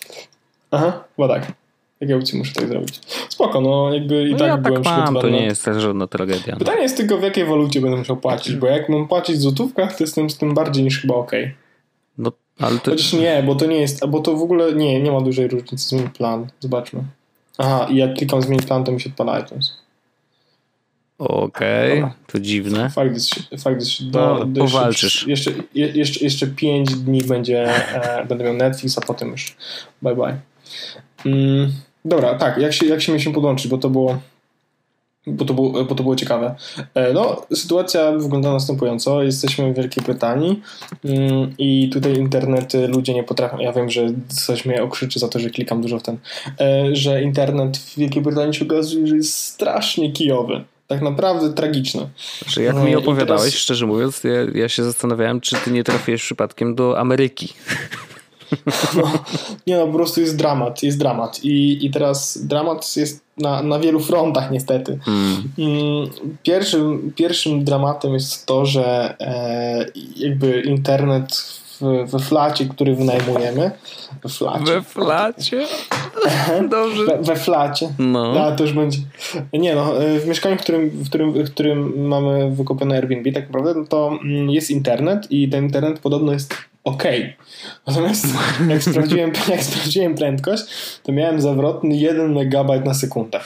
Aha, chyba tak. Jakie opcji muszę tak zrobić? Spoko, no jakby i No tak ja byłem tak mam, to nie jest też żadna tragedia. No. Pytanie jest tylko, w jakiej walucie będę musiał płacić, bo jak mam płacić w złotówkach, to jestem z tym bardziej niż chyba okej. No, ale to, Chociaż nie, bo to nie jest, bo to w ogóle nie, nie ma dużej różnicy. Zmień plan, zobaczmy. Aha, i jak klikam zmień plan, to mi się odpala iTunes. okej, Dobra. to dziwne. Fakt jest, fakt jest do, No, do powalczysz. Jeszcze, jeszcze, je- jeszcze, jeszcze 5 dni będzie, e, będę miał Netflix, a potem już bye bye. Mm, dobra, tak, jak się, jak się mieliśmy podłączyć, bo to było bo to było, bo to było ciekawe. E, No, sytuacja wygląda następująco. Jesteśmy w Wielkiej Brytanii mm, i tutaj internet y, ludzie nie potrafią. Ja wiem, że coś mnie okrzyczy za to, że klikam dużo w ten. e, Że internet w Wielkiej Brytanii się okazuje, że jest strasznie kijowy. Tak naprawdę tragiczny. Że jak No mi opowiadałeś, teraz- szczerze mówiąc, ja, ja się zastanawiałem, czy ty nie trafiłeś przypadkiem do Ameryki. No, nie no, po prostu jest dramat, jest dramat. I, i teraz dramat jest na, na wielu frontach niestety. Hmm. Mm, Pierwszym, pierwszym dramatem jest to, że e, jakby internet w, we flacie, który wynajmujemy, we flacie, We flacie? Dobrze. we, we flacie, No. a to już będzie. Nie no, e, w mieszkaniu, w którym, w którym, w którym mamy wykupione Airbnb, tak naprawdę, no to mm, jest internet i ten internet podobno jest ok. Natomiast jak sprawdziłem, jak sprawdziłem prędkość, to miałem zawrotny 1 MB na sekundę.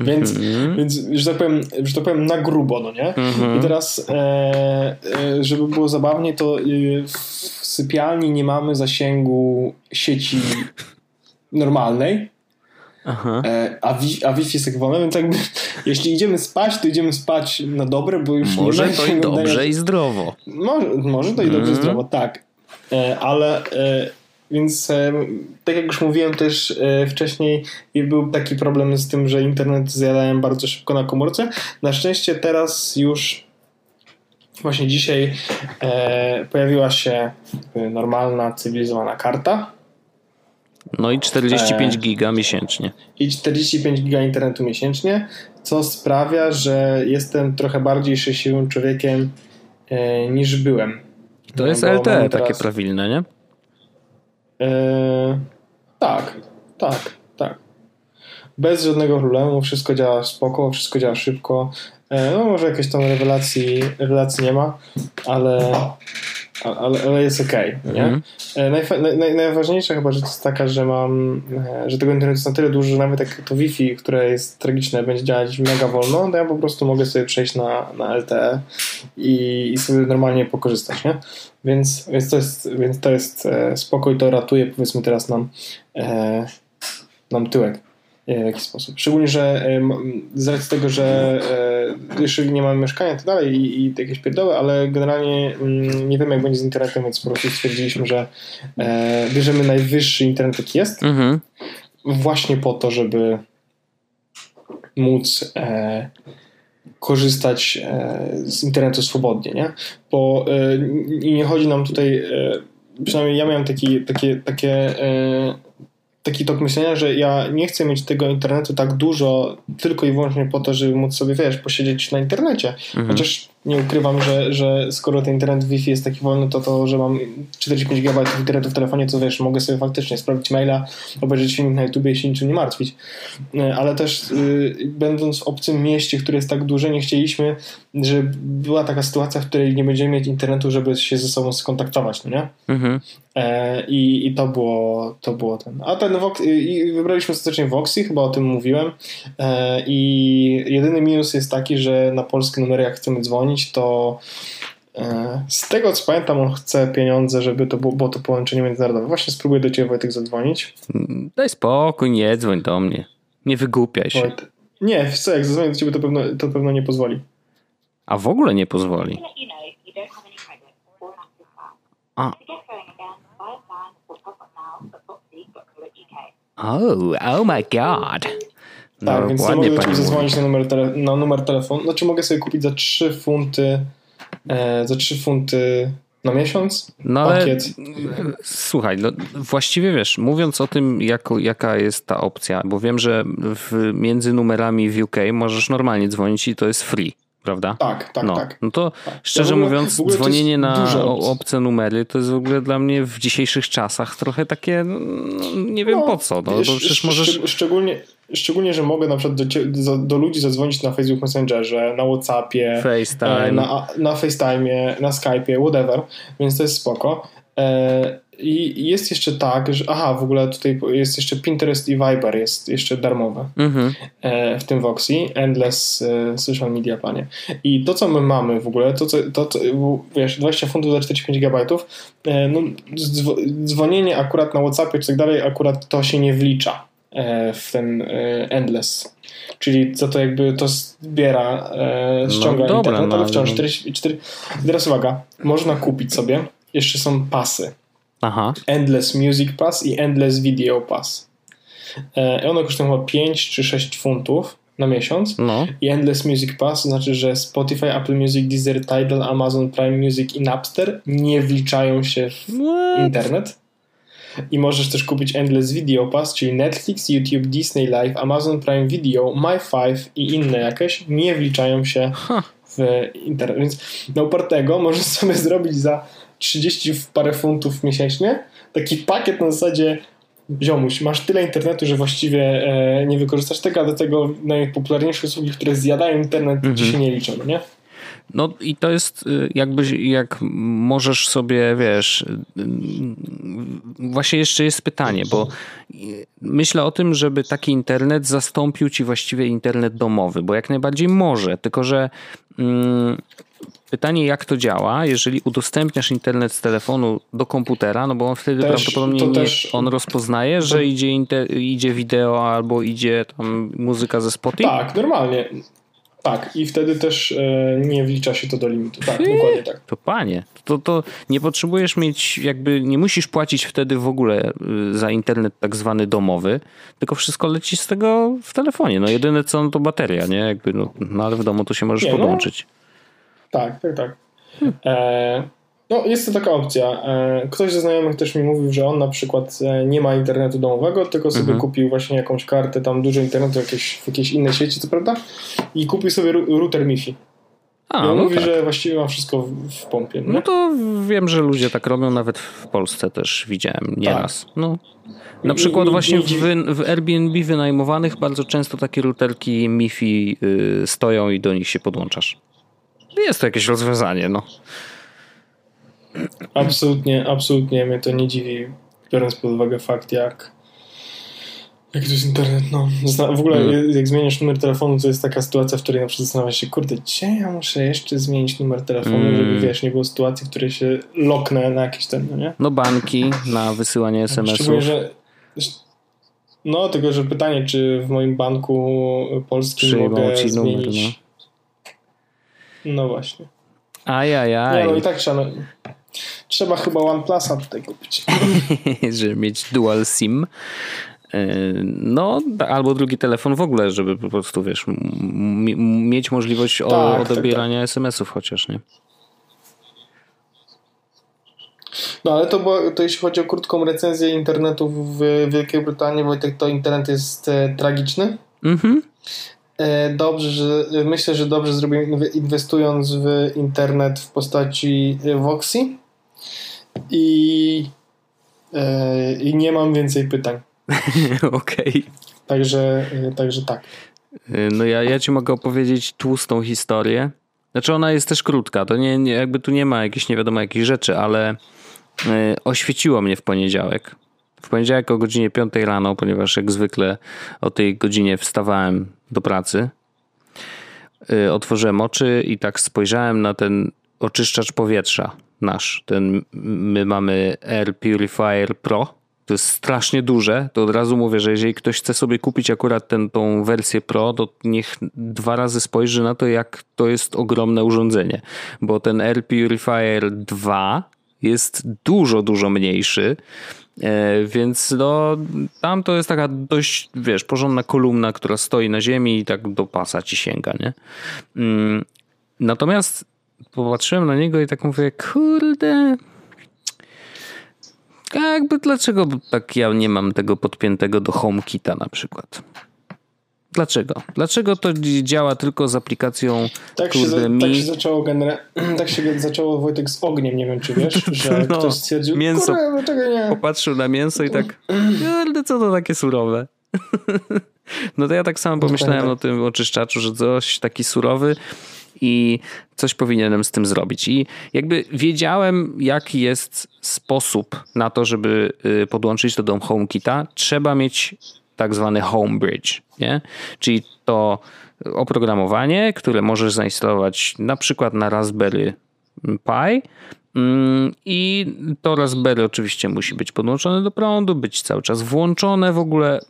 Więc, mm-hmm. więc że, tak powiem, że tak powiem na grubo, no nie? Mm-hmm. I teraz, e, e, żeby było zabawniej, to e, w sypialni nie mamy zasięgu sieci normalnej. Aha. E, a, wi, a Wi-Fi jest tak więc jakby jeśli idziemy spać, to idziemy spać na dobre, bo już może nie to i dobrze i zdrowo. Może, może to i dobrze i mm. zdrowo, tak. E, ale więc tak jak już mówiłem też e, wcześniej, był taki problem z tym, że internet zjadałem bardzo szybko na komórce. Na szczęście teraz już właśnie dzisiaj e, pojawiła się normalna, cywilizowana karta. No i 45 e, giga miesięcznie. I 45 giga internetu miesięcznie, co sprawia, że jestem trochę bardziej szczęśliwym człowiekiem niż byłem. To no, jest LTE takie prawilne, nie? Eee, tak, tak, tak. Bez żadnego problemu, wszystko działa spoko, wszystko działa szybko. Eee, no może jakieś tam rewelacji, rewelacji nie ma, ale, ale, ale jest okej, okay? Mm. Najfa, naj, najważniejsza chyba rzecz jest taka, że mam, e, że tego internetu jest na tyle dużo, że nawet jak to Wi-Fi, które jest tragiczne, będzie działać mega wolno, to ja po prostu mogę sobie przejść na, na LTE i, i sobie normalnie pokorzystać, nie? Więc, więc, to jest, więc to jest e, spokój, to ratuje powiedzmy teraz nam, e, nam tyłek w jakiś sposób. Szczególnie, że z racji tego, że jeszcze nie mamy mieszkania i tak dalej i, i jakieś pierdoły, ale generalnie mm, nie wiemy jak będzie z internetem, więc po prostu stwierdziliśmy, że e, bierzemy najwyższy internet jaki jest mhm. właśnie po to, żeby móc e, korzystać e, z internetu swobodnie, nie? Bo e, nie chodzi nam tutaj, e, przynajmniej ja miałem taki, takie, takie e, taki tok myślenia, że ja nie chcę mieć tego internetu tak dużo tylko i wyłącznie po to, żeby móc sobie, wiesz, posiedzieć na internecie. Mhm. Chociaż nie ukrywam, że, że skoro ten internet Wi-Fi jest taki wolny, to to, że mam 45 GB internetu w telefonie, to wiesz, mogę sobie faktycznie sprawdzić maila, obejrzeć film na YouTube i się niczym nie martwić. E, ale też yy, będąc w obcym mieście, które jest tak duże, nie chcieliśmy, żeby była taka sytuacja, w której nie będziemy mieć internetu, żeby się ze sobą skontaktować, no nie? Mhm. E, i, I to było to było ten. A ten Vox, i wybraliśmy ostatecznie Voxy, chyba o tym mówiłem. E, I jedyny minus jest taki, że na polskie numery jak chcemy dzwonić, to e, z tego co pamiętam, on chce pieniądze, żeby to było, było to połączenie międzynarodowe. Właśnie spróbuję do Ciebie Wojtek zadzwonić. Daj spokój, nie dzwoń do mnie. Nie wygłupiaj się. Wojtek. Nie, co, jak zadzwonię do Ciebie, to pewno, to pewno nie pozwoli. A w ogóle nie pozwoli. A. Oh, oh my god. No, tak, więc mogę do ciebie zadzwonić na numer, tele, na numer telefonu. Znaczy mogę sobie kupić za 3 funty e, za 3 funty na miesiąc no pakiet. Ale, słuchaj, no, właściwie wiesz, mówiąc o tym, jak, jaka jest ta opcja, bo wiem, że w, między numerami w UK możesz normalnie dzwonić i to jest free prawda? Tak, tak, no. tak. No to tak. szczerze ogóle, mówiąc, dzwonienie na obce numery to jest w ogóle dla mnie w dzisiejszych czasach trochę takie, no, nie wiem no, po co. No, wiesz, przecież możesz... Szczególnie, szczególnie, że mogę na przykład do, do, ludzi zadzwonić na Facebook Messengerze, na Whatsappie, FaceTime. E, na, na FaceTime, na Skype'ie, whatever, więc to jest spoko. E, i jest jeszcze tak, że aha, w ogóle tutaj jest jeszcze Pinterest i Viber jest jeszcze darmowe mhm. E, w tym Voxy, Endless Social Media Planie. I to, co my mamy w ogóle, to, co, to, to wiesz, 20 funtów za 45 gigabajtów, no, dzwonienie akurat na Whatsappie czy tak dalej, akurat to się nie wlicza w ten Endless. Czyli co to jakby to zbiera, ściąga no, dobra, internet, ale no, wciąż 44. Teraz uwaga, można kupić sobie, jeszcze są pasy Aha. Endless Music Pass i Endless Video Pass. E, one kosztują chyba 5 czy 6 funtów na miesiąc. No. I Endless Music Pass znaczy, że Spotify, Apple Music, Deezer, Tidal, Amazon Prime Music i Napster nie wliczają się w What? internet. I możesz też kupić Endless Video Pass, czyli Netflix, YouTube, Disney Live, Amazon Prime Video, My5 i inne jakieś nie wliczają się w internet. Więc na upartego możesz sobie zrobić za 30 w parę funtów miesięcznie, taki pakiet na zasadzie ziomuś, masz tyle internetu, że właściwie e, nie wykorzystasz tego, a do tego najpopularniejsze usługi, które zjadają internet, -hmm. ci się nie liczą, nie? No i to jest y, jakby, jak możesz sobie, wiesz, y, właśnie jeszcze jest pytanie, bo myślę o tym, żeby taki internet zastąpił ci właściwie internet domowy, bo jak najbardziej może, tylko że mm, Pytanie, jak to działa, jeżeli udostępniasz internet z telefonu do komputera, no bo on wtedy też, prawdopodobnie nie, też, on rozpoznaje, że idzie, inter, idzie wideo albo idzie tam muzyka ze Spotify? Tak, normalnie. Tak, i wtedy też e, nie wlicza się to do limitu. Tak, dokładnie tak. To panie, to, to nie potrzebujesz mieć, jakby nie musisz płacić wtedy w ogóle y, za internet tak zwany domowy, tylko wszystko leci z tego w telefonie. No jedyne co, no to bateria, nie? Jakby, no, no ale w domu to się możesz nie, no. podłączyć. No tak, tak, tak. E, no, jest to taka opcja. E, ktoś ze znajomych też mi mówił, że on na przykład e, nie ma internetu domowego, tylko sobie mhm. kupił właśnie jakąś kartę, tam dużo internetu jakieś, w jakiejś innej sieci, co prawda, i kupił sobie router MiFi. A, no mówi, tak. że właściwie ma wszystko w, w pompie. Nie? No to wiem, że ludzie tak robią, nawet w Polsce też widziałem nieraz. Tak. No. Na przykład właśnie w, w, Airbnb wynajmowanych bardzo często takie routerki MiFi y, stoją i do nich się podłączasz. Jest to jakieś rozwiązanie, no. Absolutnie, absolutnie mnie to nie dziwi, biorąc pod uwagę fakt, jak jak to jest internet, no. W ogóle hmm. jak zmieniasz numer telefonu, to jest taka sytuacja, w której na przykład zastanawiasz się, kurde, gdzie ja muszę jeszcze zmienić numer telefonu, hmm. żeby wiesz, nie było sytuacji, w której się loknę na jakiś ten, no nie? No banki na wysyłanie SMS-ów. że no, tylko że pytanie, czy w moim banku polskim Przyjmą mogę ci zmienić... Numer, no no właśnie. Ajajaj. Nie, no i tak no, trzeba chyba OnePlusa tutaj kupić. żeby mieć dual SIM. E, no, albo drugi telefon w ogóle, żeby po prostu, wiesz, mieć możliwość tak, tak, odebierania tak, tak. SMS-ów chociaż, nie? No ale to, bo, to jeśli chodzi o krótką recenzję internetu w Wielkiej Brytanii, Wojtek, to internet jest e, tragiczny. Mhm. E, dobrze, że myślę, że dobrze zrobiłem inwestując w internet w postaci Voxy i, e, i nie mam więcej pytań. Okej. Okay. Także, także tak. No ja, ja ci mogę opowiedzieć tłustą historię. Znaczy ona jest też krótka, to nie, nie jakby tu nie ma jakichś nie wiadomo jakich rzeczy, ale oświeciło mnie w poniedziałek. W poniedziałek o godzinie 5 rano, ponieważ jak zwykle o tej godzinie wstawałem do pracy, otworzyłem oczy i tak spojrzałem na ten oczyszczacz powietrza nasz. Ten, my mamy Air Purifier Pro. To jest strasznie duże. To od razu mówię, że jeżeli ktoś chce sobie kupić akurat tę tą wersję Pro, to niech dwa razy spojrzy na to, jak to jest ogromne urządzenie. Bo ten Air Purifier 2 jest dużo, dużo mniejszy. E, więc no, tam to jest taka dość, wiesz, porządna kolumna, która stoi na ziemi i tak do pasa ci sięga, nie? Mm, natomiast popatrzyłem na niego i tak mówię, kurde, jakby dlaczego tak ja nie mam tego podpiętego do HomeKita na przykład? Dlaczego? Dlaczego to działa tylko z aplikacją tak się, za, mi? Tak się zaczęło genera- tak się zaczęło Wojtek z ogniem, nie wiem czy wiesz, że no, ktoś stwierdził, mięso, dlaczego nie? Popatrzył na mięso i tak, kurde, co to takie surowe? No to ja tak samo no pomyślałem tak. o tym oczyszczaczu, że coś taki surowy i coś powinienem z tym zrobić. I jakby wiedziałem, jaki jest sposób na to, żeby y, podłączyć to do HomeKita. Trzeba mieć tak zwany Homebridge, nie? czyli to oprogramowanie, które możesz zainstalować na przykład na Raspberry Pi mm, i to Raspberry oczywiście musi być podłączone do prądu, być cały czas włączone w ogóle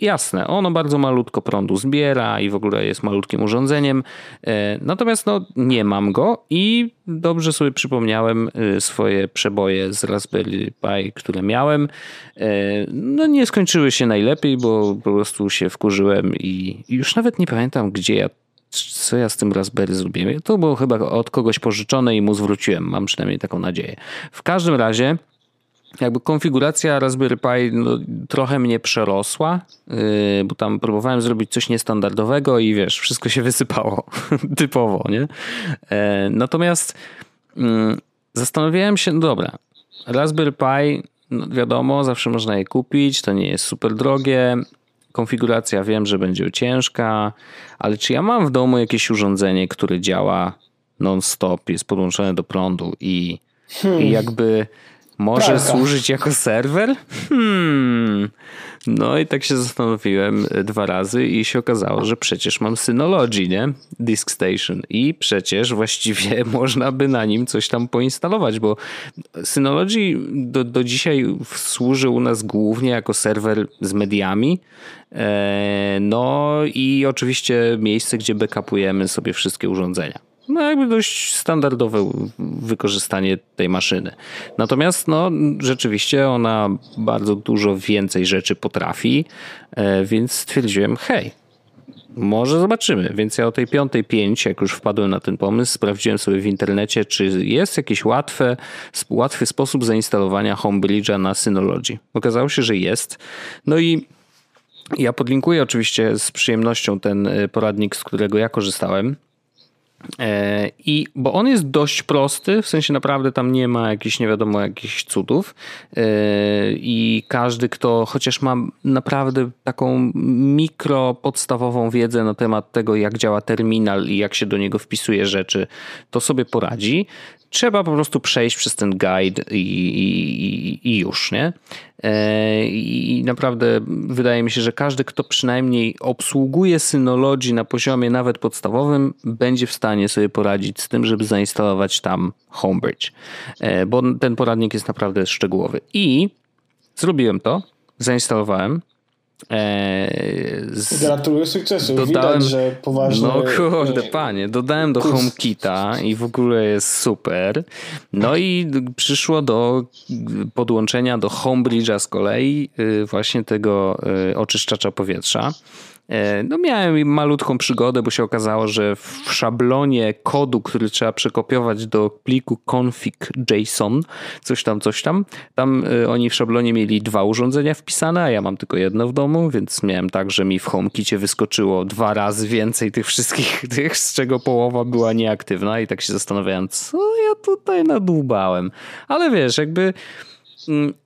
Jasne, ono bardzo malutko prądu zbiera i w ogóle jest malutkim urządzeniem. E, natomiast no, nie mam go i dobrze sobie przypomniałem e, swoje przeboje z Raspberry Pi, które miałem. E, no nie skończyły się najlepiej, bo po prostu się wkurzyłem i już nawet nie pamiętam, gdzie ja co ja z tym Raspberry zrobiłem. To było chyba od kogoś pożyczone i mu zwróciłem. Mam przynajmniej taką nadzieję. W każdym razie jakby konfiguracja Raspberry Pi no, trochę mnie przerosła, yy, bo tam próbowałem zrobić coś niestandardowego i wiesz, wszystko się wysypało typowo, nie? Yy, natomiast yy, zastanawiałem się, no dobra, Raspberry Pi, no wiadomo, zawsze można je kupić, to nie jest super drogie, konfiguracja wiem, że będzie ciężka, ale czy ja mam w domu jakieś urządzenie, które działa non-stop, jest podłączone do prądu i, hmm. i jakby może Pralka. służyć jako serwer? Hmm. No i tak się zastanowiłem e, dwa razy i się okazało, że przecież mam Synology, nie? Disk Station i przecież właściwie można by na nim coś tam poinstalować, bo Synology do, do dzisiaj służy u nas głównie jako serwer z mediami, e, no i oczywiście miejsce, gdzie backupujemy sobie wszystkie urządzenia no jakby dość standardowe wykorzystanie tej maszyny. Natomiast no rzeczywiście ona bardzo dużo więcej rzeczy potrafi, e, więc stwierdziłem, hej, może zobaczymy. Więc ja o tej piątej pięć, jak już wpadłem na ten pomysł, sprawdziłem sobie w internecie, czy jest jakiś łatwy, łatwy sposób zainstalowania Homebridge'a na Synology. Okazało się, że jest. No i ja podlinkuję oczywiście z przyjemnością ten e, poradnik, z którego ja korzystałem. E, I bo on jest dość prosty, w sensie naprawdę tam nie ma jakichś nie wiadomo jakichś cudów. E, I każdy, kto chociaż ma naprawdę taką mikro podstawową wiedzę na temat tego, jak działa terminal i jak się do niego wpisuje rzeczy, to sobie poradzi trzeba po prostu przejść przez ten guide i, i, i, już, nie? E, I naprawdę wydaje mi się, że każdy, kto przynajmniej obsługuje Synology na poziomie nawet podstawowym, będzie w stanie sobie poradzić z tym, żeby zainstalować tam Homebridge, e, bo ten poradnik jest naprawdę szczegółowy. I zrobiłem to, zainstalowałem. Eee, z... Gratuluję sukcesu. Dodałem, Widać, że poważnie. No kurde, panie, dodałem do HomeKita i w ogóle jest super. No i przyszło do podłączenia do HomeBridge'a z kolei y, właśnie tego y, oczyszczacza powietrza. E, no miałem malutką przygodę, bo się okazało, że w szablonie kodu, który trzeba przekopiować do pliku config.json, coś tam, coś tam, tam e, oni w szablonie mieli dwa urządzenia wpisane, a ja mam tylko jedno w domu, więc miałem tak, że mi w HomeKicie wyskoczyło dwa razy więcej tych wszystkich tych, z czego połowa była nieaktywna i tak się zastanawiałem, co ja tutaj nadłubałem. Ale wiesz, jakby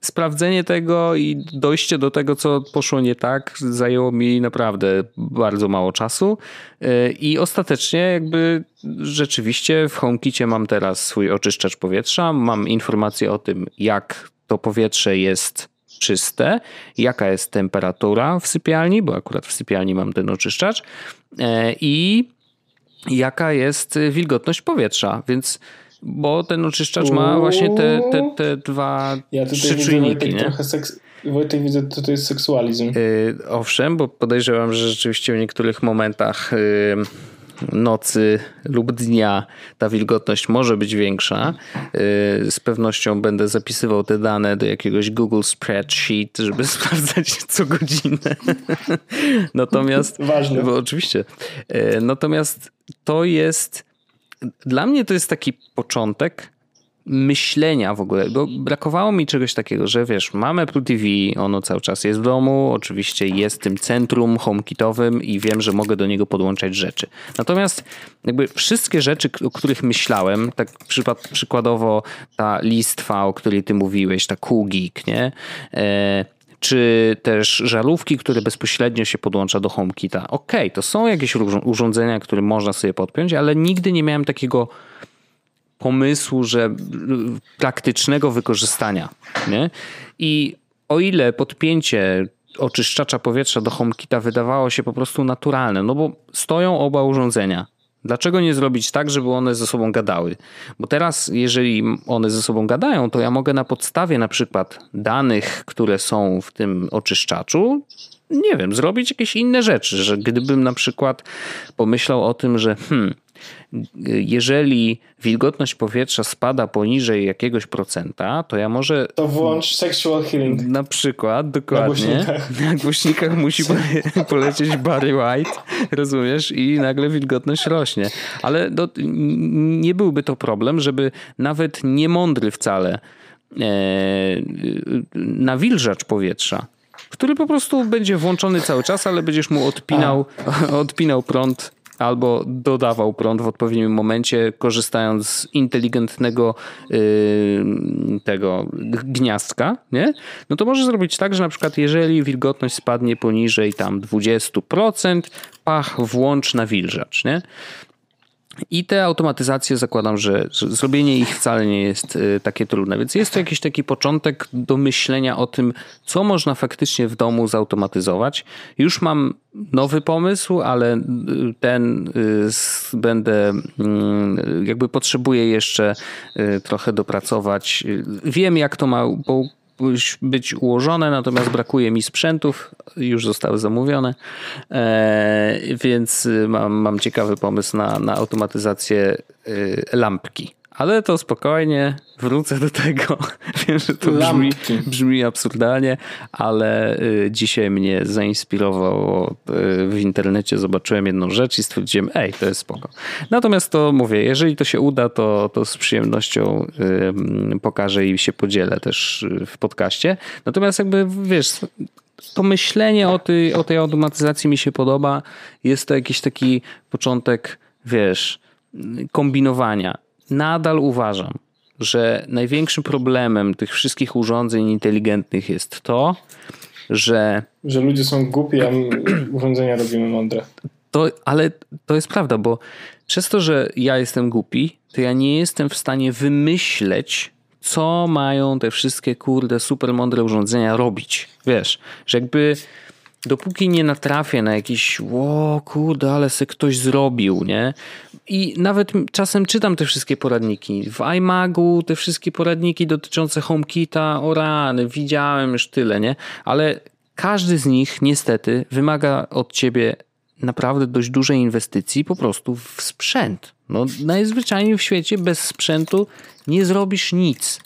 sprawdzenie tego i dojście do tego, co poszło nie tak, zajęło mi naprawdę bardzo mało czasu. Y, I ostatecznie, jakby rzeczywiście w HomeKicie mam teraz swój oczyszczacz powietrza, mam informacje o tym, jak to powietrze jest czyste, jaka jest temperatura w sypialni, bo akurat w sypialni mam ten oczyszczacz y, i jaka jest wilgotność powietrza, więc bo ten oczyszczacz ma właśnie te, te, te dwa, ja trzy czujniki. Nie? Trochę seks... Wojtek widzę, to to jest seksualizm. Yy, owszem, bo podejrzewam, że rzeczywiście w niektórych momentach yy, nocy lub dnia ta wilgotność może być większa. Yy, z pewnością będę zapisywał te dane do jakiegoś Google Spreadsheet, żeby sprawdzać co godzinę. natomiast... Ważne. Bo oczywiście. Yy, natomiast to jest dla mnie to jest taki początek myślenia w ogóle, bo brakowało mi czegoś takiego, że wiesz, mamy Apple TV, ono cały czas jest w domu, oczywiście jest tym centrum homekitowym i wiem, że mogę do niego podłączać rzeczy. Natomiast jakby wszystkie rzeczy, o których myślałem, tak przykładowo ta listwa, o której ty mówiłeś, ta Cool nie? E, czy też żarówki, które bezpośrednio się podłącza do HomeKita. Ok, to są jakieś urządzenia, które można sobie podpiąć, ale nigdy nie miałem takiego pomysłu, że praktycznego wykorzystania. Nie? I o ile podpięcie oczyszczacza powietrza do HomeKita wydawało się po prostu naturalne, no bo stoją oba urządzenia. Dlaczego nie zrobić tak, żeby one ze sobą gadały? Bo teraz, jeżeli one ze sobą gadają, to ja mogę na podstawie na przykład danych, które są w tym oczyszczaczu, nie wiem, zrobić jakieś inne rzeczy, że gdybym na przykład pomyślał o tym, że hmm, jeżeli wilgotność powietrza spada poniżej jakiegoś procenta, to ja może. To włącz sexual healing. Na przykład, dokładnie. Na głośnikach, na głośnikach musi polecieć Barry White, rozumiesz? I nagle wilgotność rośnie. Ale do, nie byłby to problem, żeby nawet niemądry wcale e, nawilżacz powietrza który po prostu będzie włączony cały czas, ale będziesz mu odpinał, odpinał prąd albo dodawał prąd w odpowiednim momencie, korzystając z inteligentnego yy, tego gniazdka, nie? No to może zrobić tak, że na przykład jeżeli wilgotność spadnie poniżej tam 20%, pach, włącz nawilżacz, nie? I te automatyzacje zakładam, że, zrobienie ich wcale nie jest y, takie trudne. Więc jest to jakiś taki początek do myślenia o tym, co można faktycznie w domu zautomatyzować. Już mam nowy pomysł, ale y, ten y, będę, mm, jakby potrzebuję jeszcze trochę dopracować. Wiem, jak to ma być ułożone, natomiast brakuje mi sprzętów, już zostały zamówione, e, więc mam, mam ciekawy pomysł na, na automatyzację e, lampki. Ale to spokojnie, wrócę do tego. Wiem, że to brzmi, brzmi absurdalnie, ale y, dzisiaj mnie zainspirowało y, w internecie. Zobaczyłem jedną rzecz i stwierdziłem, ej, to jest spoko. Natomiast to mówię, jeżeli to się uda, to, to z przyjemnością pokażę i się podzielę też y, w podcaście. Natomiast jakby, wiesz, to myślenie o tej, o tej automatyzacji mi się podoba. Jest to jakiś taki początek, wiesz, kombinowania nadal uważam, że największym problemem tych wszystkich urządzeń inteligentnych jest to, że. Że ludzie są głupi, a urządzenia robimy mądre. To, ale to jest prawda, bo przez to, że ja jestem głupi, to ja nie jestem w stanie wymyśleć, co mają te wszystkie kurde super mądre urządzenia robić. Wiesz, że jakby dopóki nie natrafię na jakiś, o kurde, ale se ktoś zrobił, nie? I nawet czasem czytam te wszystkie poradniki. W iMagu te wszystkie poradniki dotyczące HomeKita, o rany, widziałem już tyle, nie? Ale każdy z nich niestety wymaga od ciebie naprawdę dość dużej inwestycji po prostu w sprzęt. No, najzwyczajniej w świecie bez sprzętu nie zrobisz nic.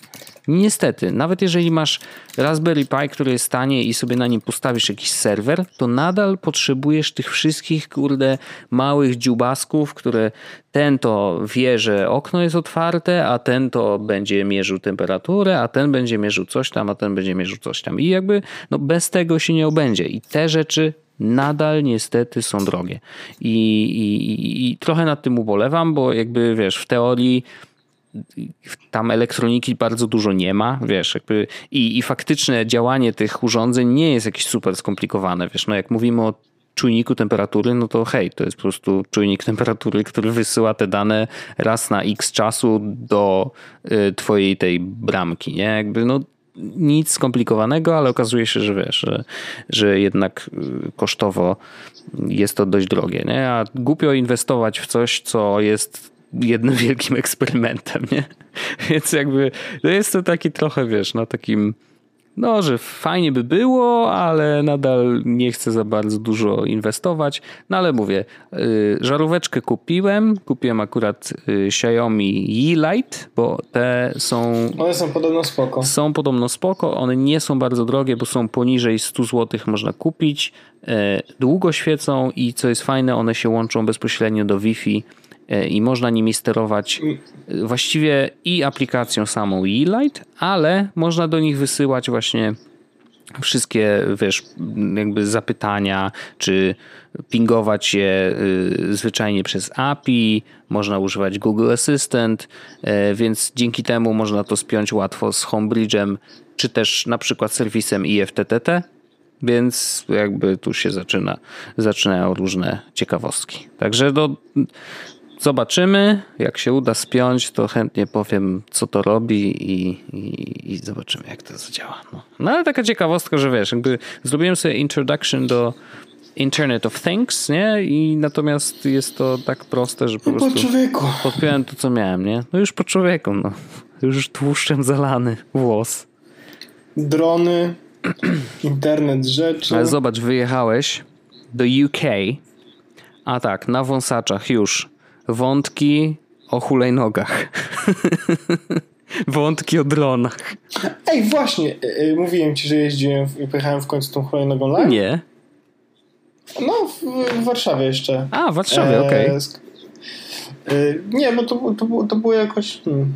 Niestety, nawet jeżeli masz Raspberry Pi, który jest tanie i sobie na nim postawisz jakiś serwer, to nadal potrzebujesz tych wszystkich, kurde, małych dziubasków, które ten to wie, że okno jest otwarte, a ten to będzie mierzył temperaturę, a ten będzie mierzył coś tam, a ten będzie mierzył coś tam. I jakby no bez tego się nie obędzie. I te rzeczy nadal niestety są drogie. I, i, i trochę nad tym ubolewam, bo jakby wiesz, w teorii tam elektroniki bardzo dużo nie ma, wiesz, jakby i, i faktyczne działanie tych urządzeń nie jest jakieś super skomplikowane, wiesz, no jak mówimy o czujniku temperatury, no to hej, to jest po prostu czujnik temperatury, który wysyła te dane raz na x czasu do y, twojej tej bramki, nie? Jakby no nic skomplikowanego, ale okazuje się, że wiesz, że, że jednak y, kosztowo jest to dość drogie, nie? A głupio inwestować w coś, co jest jednym wielkim eksperymentem, nie? Więc jakby to jest to taki trochę, wiesz, na takim no, że fajnie by było, ale nadal nie chcę za bardzo dużo inwestować. No ale mówię, yy, żaróweczkę kupiłem. Kupiłem akurat yy, Xiaomi Light, bo te są. One są podobno spoko. Są podobno spoko. One nie są bardzo drogie, bo są poniżej 100 zł można kupić. Yy, długo świecą i co jest fajne, one się łączą bezpośrednio do Wi-Fi E, i można nimi sterować e, właściwie i aplikacją samą e-light, ale można do nich wysyłać właśnie wszystkie, wiesz, jakby zapytania, czy pingować je e, zwyczajnie przez API, można używać Google Assistant, więc dzięki temu można to spiąć łatwo z Homebridge'em, czy też na przykład serwisem IFTTT, więc jakby tu się zaczyna, zaczynają różne ciekawostki. Także do, Zobaczymy. Jak się uda spiąć, to chętnie powiem, co to robi i, i, i zobaczymy, jak to zadziała. No. no. ale taka ciekawostka, że wiesz, jakby zrobiłem sobie introduction do Internet of Things, nie? I natomiast jest to tak proste, że po no prostu po człowieku. podpiąłem to, co miałem, nie? No już po człowieku, no. Już tłuszczem zalany włos. Drony, internet rzeczy. Ale zobacz, wyjechałeś do UK, a tak, na wąsaczach już wątki o hulajnogach. wątki o dronach. Ej, właśnie, yy, mówiłem ci, że jeździłem i pojechałem w końcu tą hulajnogą live? Nie. No, w, Warszawie jeszcze. A, w Warszawie, e, okej. Okay. Nie, bo to, to, to było jakoś... Hmm.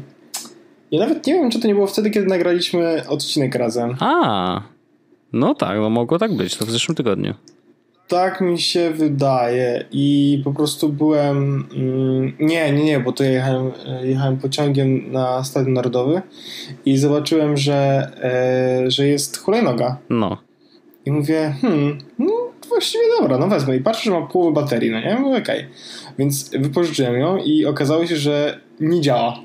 Ja nawet nie wiem, czy to nie było wtedy, kiedy nagraliśmy odcinek razem. A, no tak, no mogło tak być, to w zeszłym tygodniu. Tak mi się wydaje i po prostu byłem. Mm, nie, nie, nie, bo to jechałem, jechałem pociągiem na Stadion Narodowy i zobaczyłem, że, e, że jest hulajnoga. No. I mówię, hmm, no właściwie dobra, no wezmę. I patrzę, że ma połowę baterii, no nie? Mówię, okej. Okay. Więc wypożyczyłem ją i okazało się, że nie działa.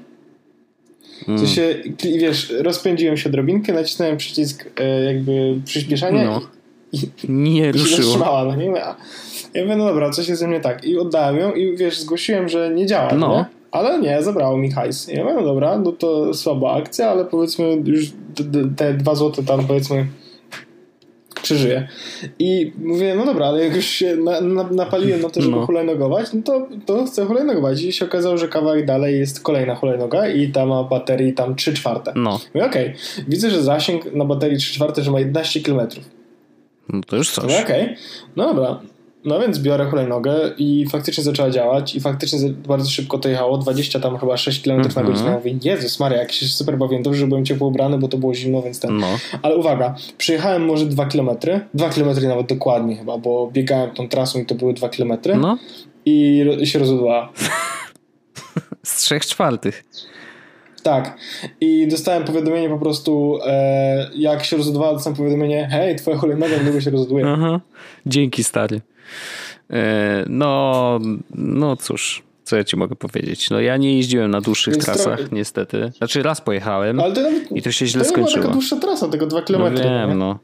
W sensie, wiesz, rozpędziłem się odrobinkę, nacisnąłem przycisk e, jakby przyspieszania no. I, nie ruszyło. się zatrzymała, no nie? Ja mówię, no dobra, coś jest ze mnie tak. I oddałem ją i wiesz, zgłosiłem, że nie działa, no. Nie? Ale nie, zabrało mi hajs. I ja mówię, no dobra, no to słaba akcja, ale powiedzmy już te dwa złote tam powiedzmy przeżyję. I mówię, no dobra, ale jak już się na, na, napaliłem na to, żeby no. hulajnogować, no to, to chcę hulajnogować. I się okazało, że kawałek dalej jest kolejna hulajnoga i ta ma baterii tam 3 czwarte. No. Mówię, okej, okay. widzę, że zasięg na baterii 3 czwarte, że ma 11 kilometrów. No to już coś. Okej, okay. no dobra. No więc biorę hulajnogę i faktycznie zaczęła działać i faktycznie bardzo szybko to jechało, 20 tam chyba 6 km mm -hmm. na godzinę. Ja mówię, Jezus Maria, jak się super bawiłem, dobrze, że byłem ciepło ubrany, bo to było zimno, więc ten... No. Ale uwaga, przyjechałem może 2 km, 2 km nawet dokładnie chyba, bo biegałem tą trasą i to były 2 km no. i się rozładowała. Z 3 czwartych. Tak. I dostałem powiadomienie po prostu, e, jak się rozładowała, dostałem powiadomienie, hej, twoja hulajnoga niedługo się rozładuje. Aha. Dzięki, stary. E, no, no cóż, co ja ci mogę powiedzieć? No ja nie jeździłem na dłuższych Więc trasach, trochę... niestety. Znaczy raz pojechałem Ale to nawet, i to się źle to skończyło. To była taka dłuższa trasa, tego dwa kilometry. No wiem, no.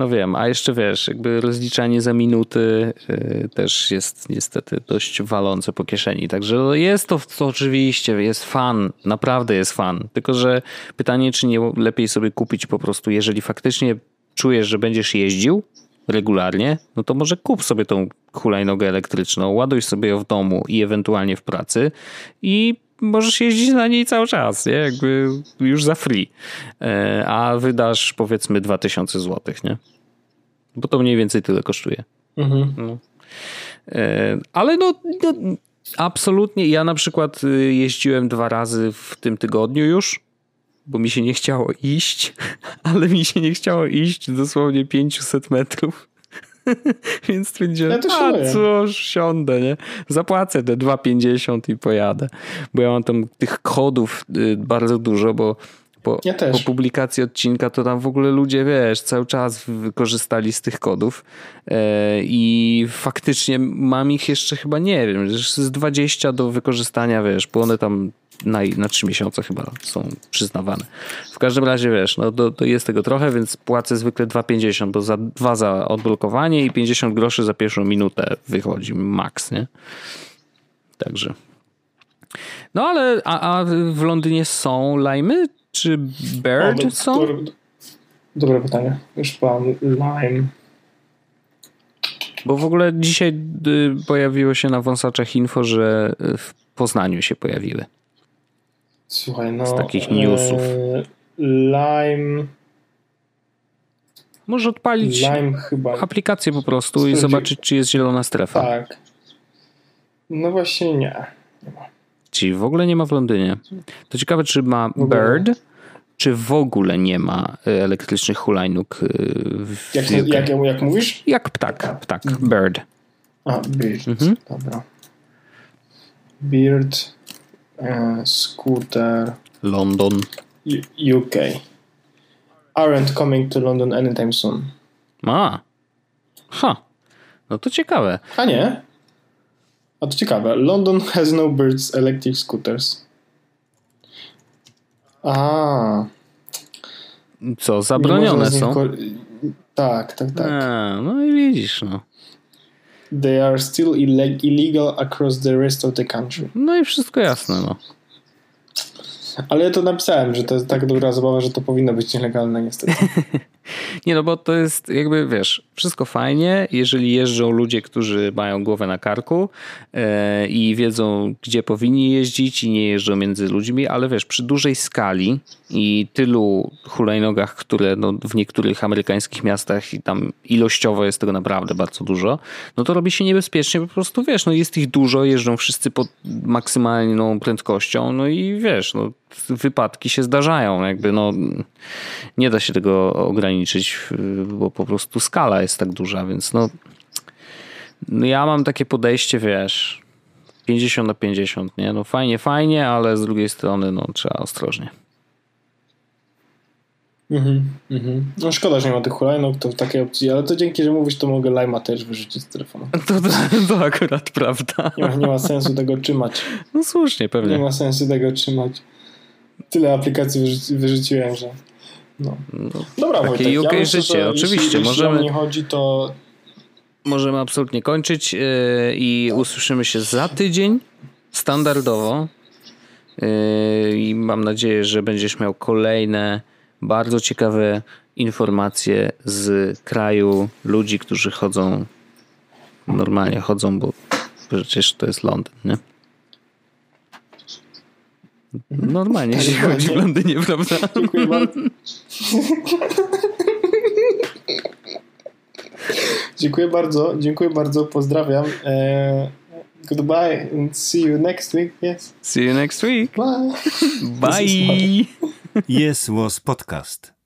No wiem, a jeszcze wiesz, jakby rozliczanie za minuty y, też jest niestety dość walące po kieszeni. Także no, jest to, to oczywiście, jest fan, naprawdę jest fan. Tylko, że pytanie, czy nie lepiej sobie kupić po prostu, jeżeli faktycznie czujesz, że będziesz jeździł, regularnie, no to może kup sobie tą hulajnogę elektryczną, ładuj sobie ją w domu i ewentualnie w pracy i możesz jeździć na niej cały czas, nie? Jakby już za free. E, a wydasz powiedzmy 2000 zł, nie? Bo to mniej więcej tyle kosztuje. Mhm. No. E, ale no, no, absolutnie. Ja na przykład y, jeździłem dwa razy w tym tygodniu już bo mi się nie chciało iść, ale mi się nie chciało iść dosłownie 500 metrów. Więc stwierdziłem, ja a cóż, siądę, nie? Zapłacę te 2,50 i pojadę. Bo ja mam tam tych kodów y, bardzo dużo, bo po, ja po, publikacji odcinka to tam w ogóle ludzie, wiesz, cały czas wykorzystali z tych kodów e, i faktycznie mam ich jeszcze chyba, nie wiem, z 20 do wykorzystania, wiesz, bo one tam na, na 3 miesiące chyba są przyznawane. W każdym razie, wiesz, no to, to jest tego trochę, więc płacę zwykle 2,50, bo za dwa za odblokowanie i 50 groszy za pierwszą minutę wychodzi max, nie? Także... No ale a, a w Londynie są lajmy? Czy Bird o, są? Dobre, dobre pytanie. Już pan Lime. Bo w ogóle dzisiaj y, pojawiło się na wąsaczach info, że w Poznaniu się pojawiły. Słuchaj, no. Z takich newsów. E, Lime. Może odpalić Lime chyba. aplikację po prostu i zobaczyć, czy jest zielona strefa. Tak. No właśnie nie. nie ma. Czyli w ogóle nie ma w Londynie. To ciekawe, czy ma Bird, czy w ogóle nie ma e, elektrycznych hulajnóg e, w jak, jak, jak, jak mówisz? Jak ptak, ptak, mhm. Bird. A, Bird, mhm. dobra. Bird, scooter. London. U UK. Aren't coming to London anytime soon. A. Ha. No to ciekawe. A nie? A to ciekawe. London has no birds electric scooters. A. Co, zabronione są? Tak, tak, tak. A, no i widzisz, no. They are still illegal across the rest of the country. No i wszystko jasne, no. Ale ja to napisałem, że to jest tak dobra zabawa, że to powinno być nielegalne niestety. Nie no, bo to jest jakby, wiesz, wszystko fajnie, jeżeli jeżdżą ludzie, którzy mają głowę na karku e, i wiedzą, gdzie powinni jeździć i nie jeżdżą między ludźmi, ale wiesz, przy dużej skali i tylu hulajnogach, które no, w niektórych amerykańskich miastach i tam ilościowo jest tego naprawdę bardzo dużo, no to robi się niebezpiecznie, po prostu wiesz, no jest ich dużo, jeżdżą wszyscy pod maksymalną prędkością, no i wiesz, no wypadki się zdarzają, jakby no nie da się tego ograniczyć, bo po prostu skala jest tak duża, więc no, no ja mam takie podejście, wiesz, 50 na 50, nie? No fajnie, fajnie, ale z drugiej strony no trzeba ostrożnie. Mhm, mhm. No szkoda, że nie ma tych hulajnóg, to w takiej opcji, ale to dzięki, że mówisz, to mogę Lima też wyrzucić z telefonu. To, to, to akurat prawda. Nie ma, nie ma sensu tego trzymać. No słusznie, pewnie. Nie ma sensu tego trzymać. Tyle aplikacji wyrzuci, wyrzuciłem, że no. no Dobra, Takie Wojtek, UK ja myślę, życie, oczywiście. Jeśli, możemy, jeśli chodzi, to możemy absolutnie kończyć yy, i usłyszymy się za tydzień standardowo yy, i mam nadzieję, że będziesz miał kolejne bardzo ciekawe informacje z kraju ludzi, którzy chodzą normalnie chodzą, bo przecież to jest Londyn, nie? Normalnie tak, się chodzi w Londynie, prawda? Dziękuję bardzo. dziękuję bardzo, dziękuję bardzo, pozdrawiam. Uh, goodbye and see you next week, yes. See you next week. Bye. Bye. Yes was podcast.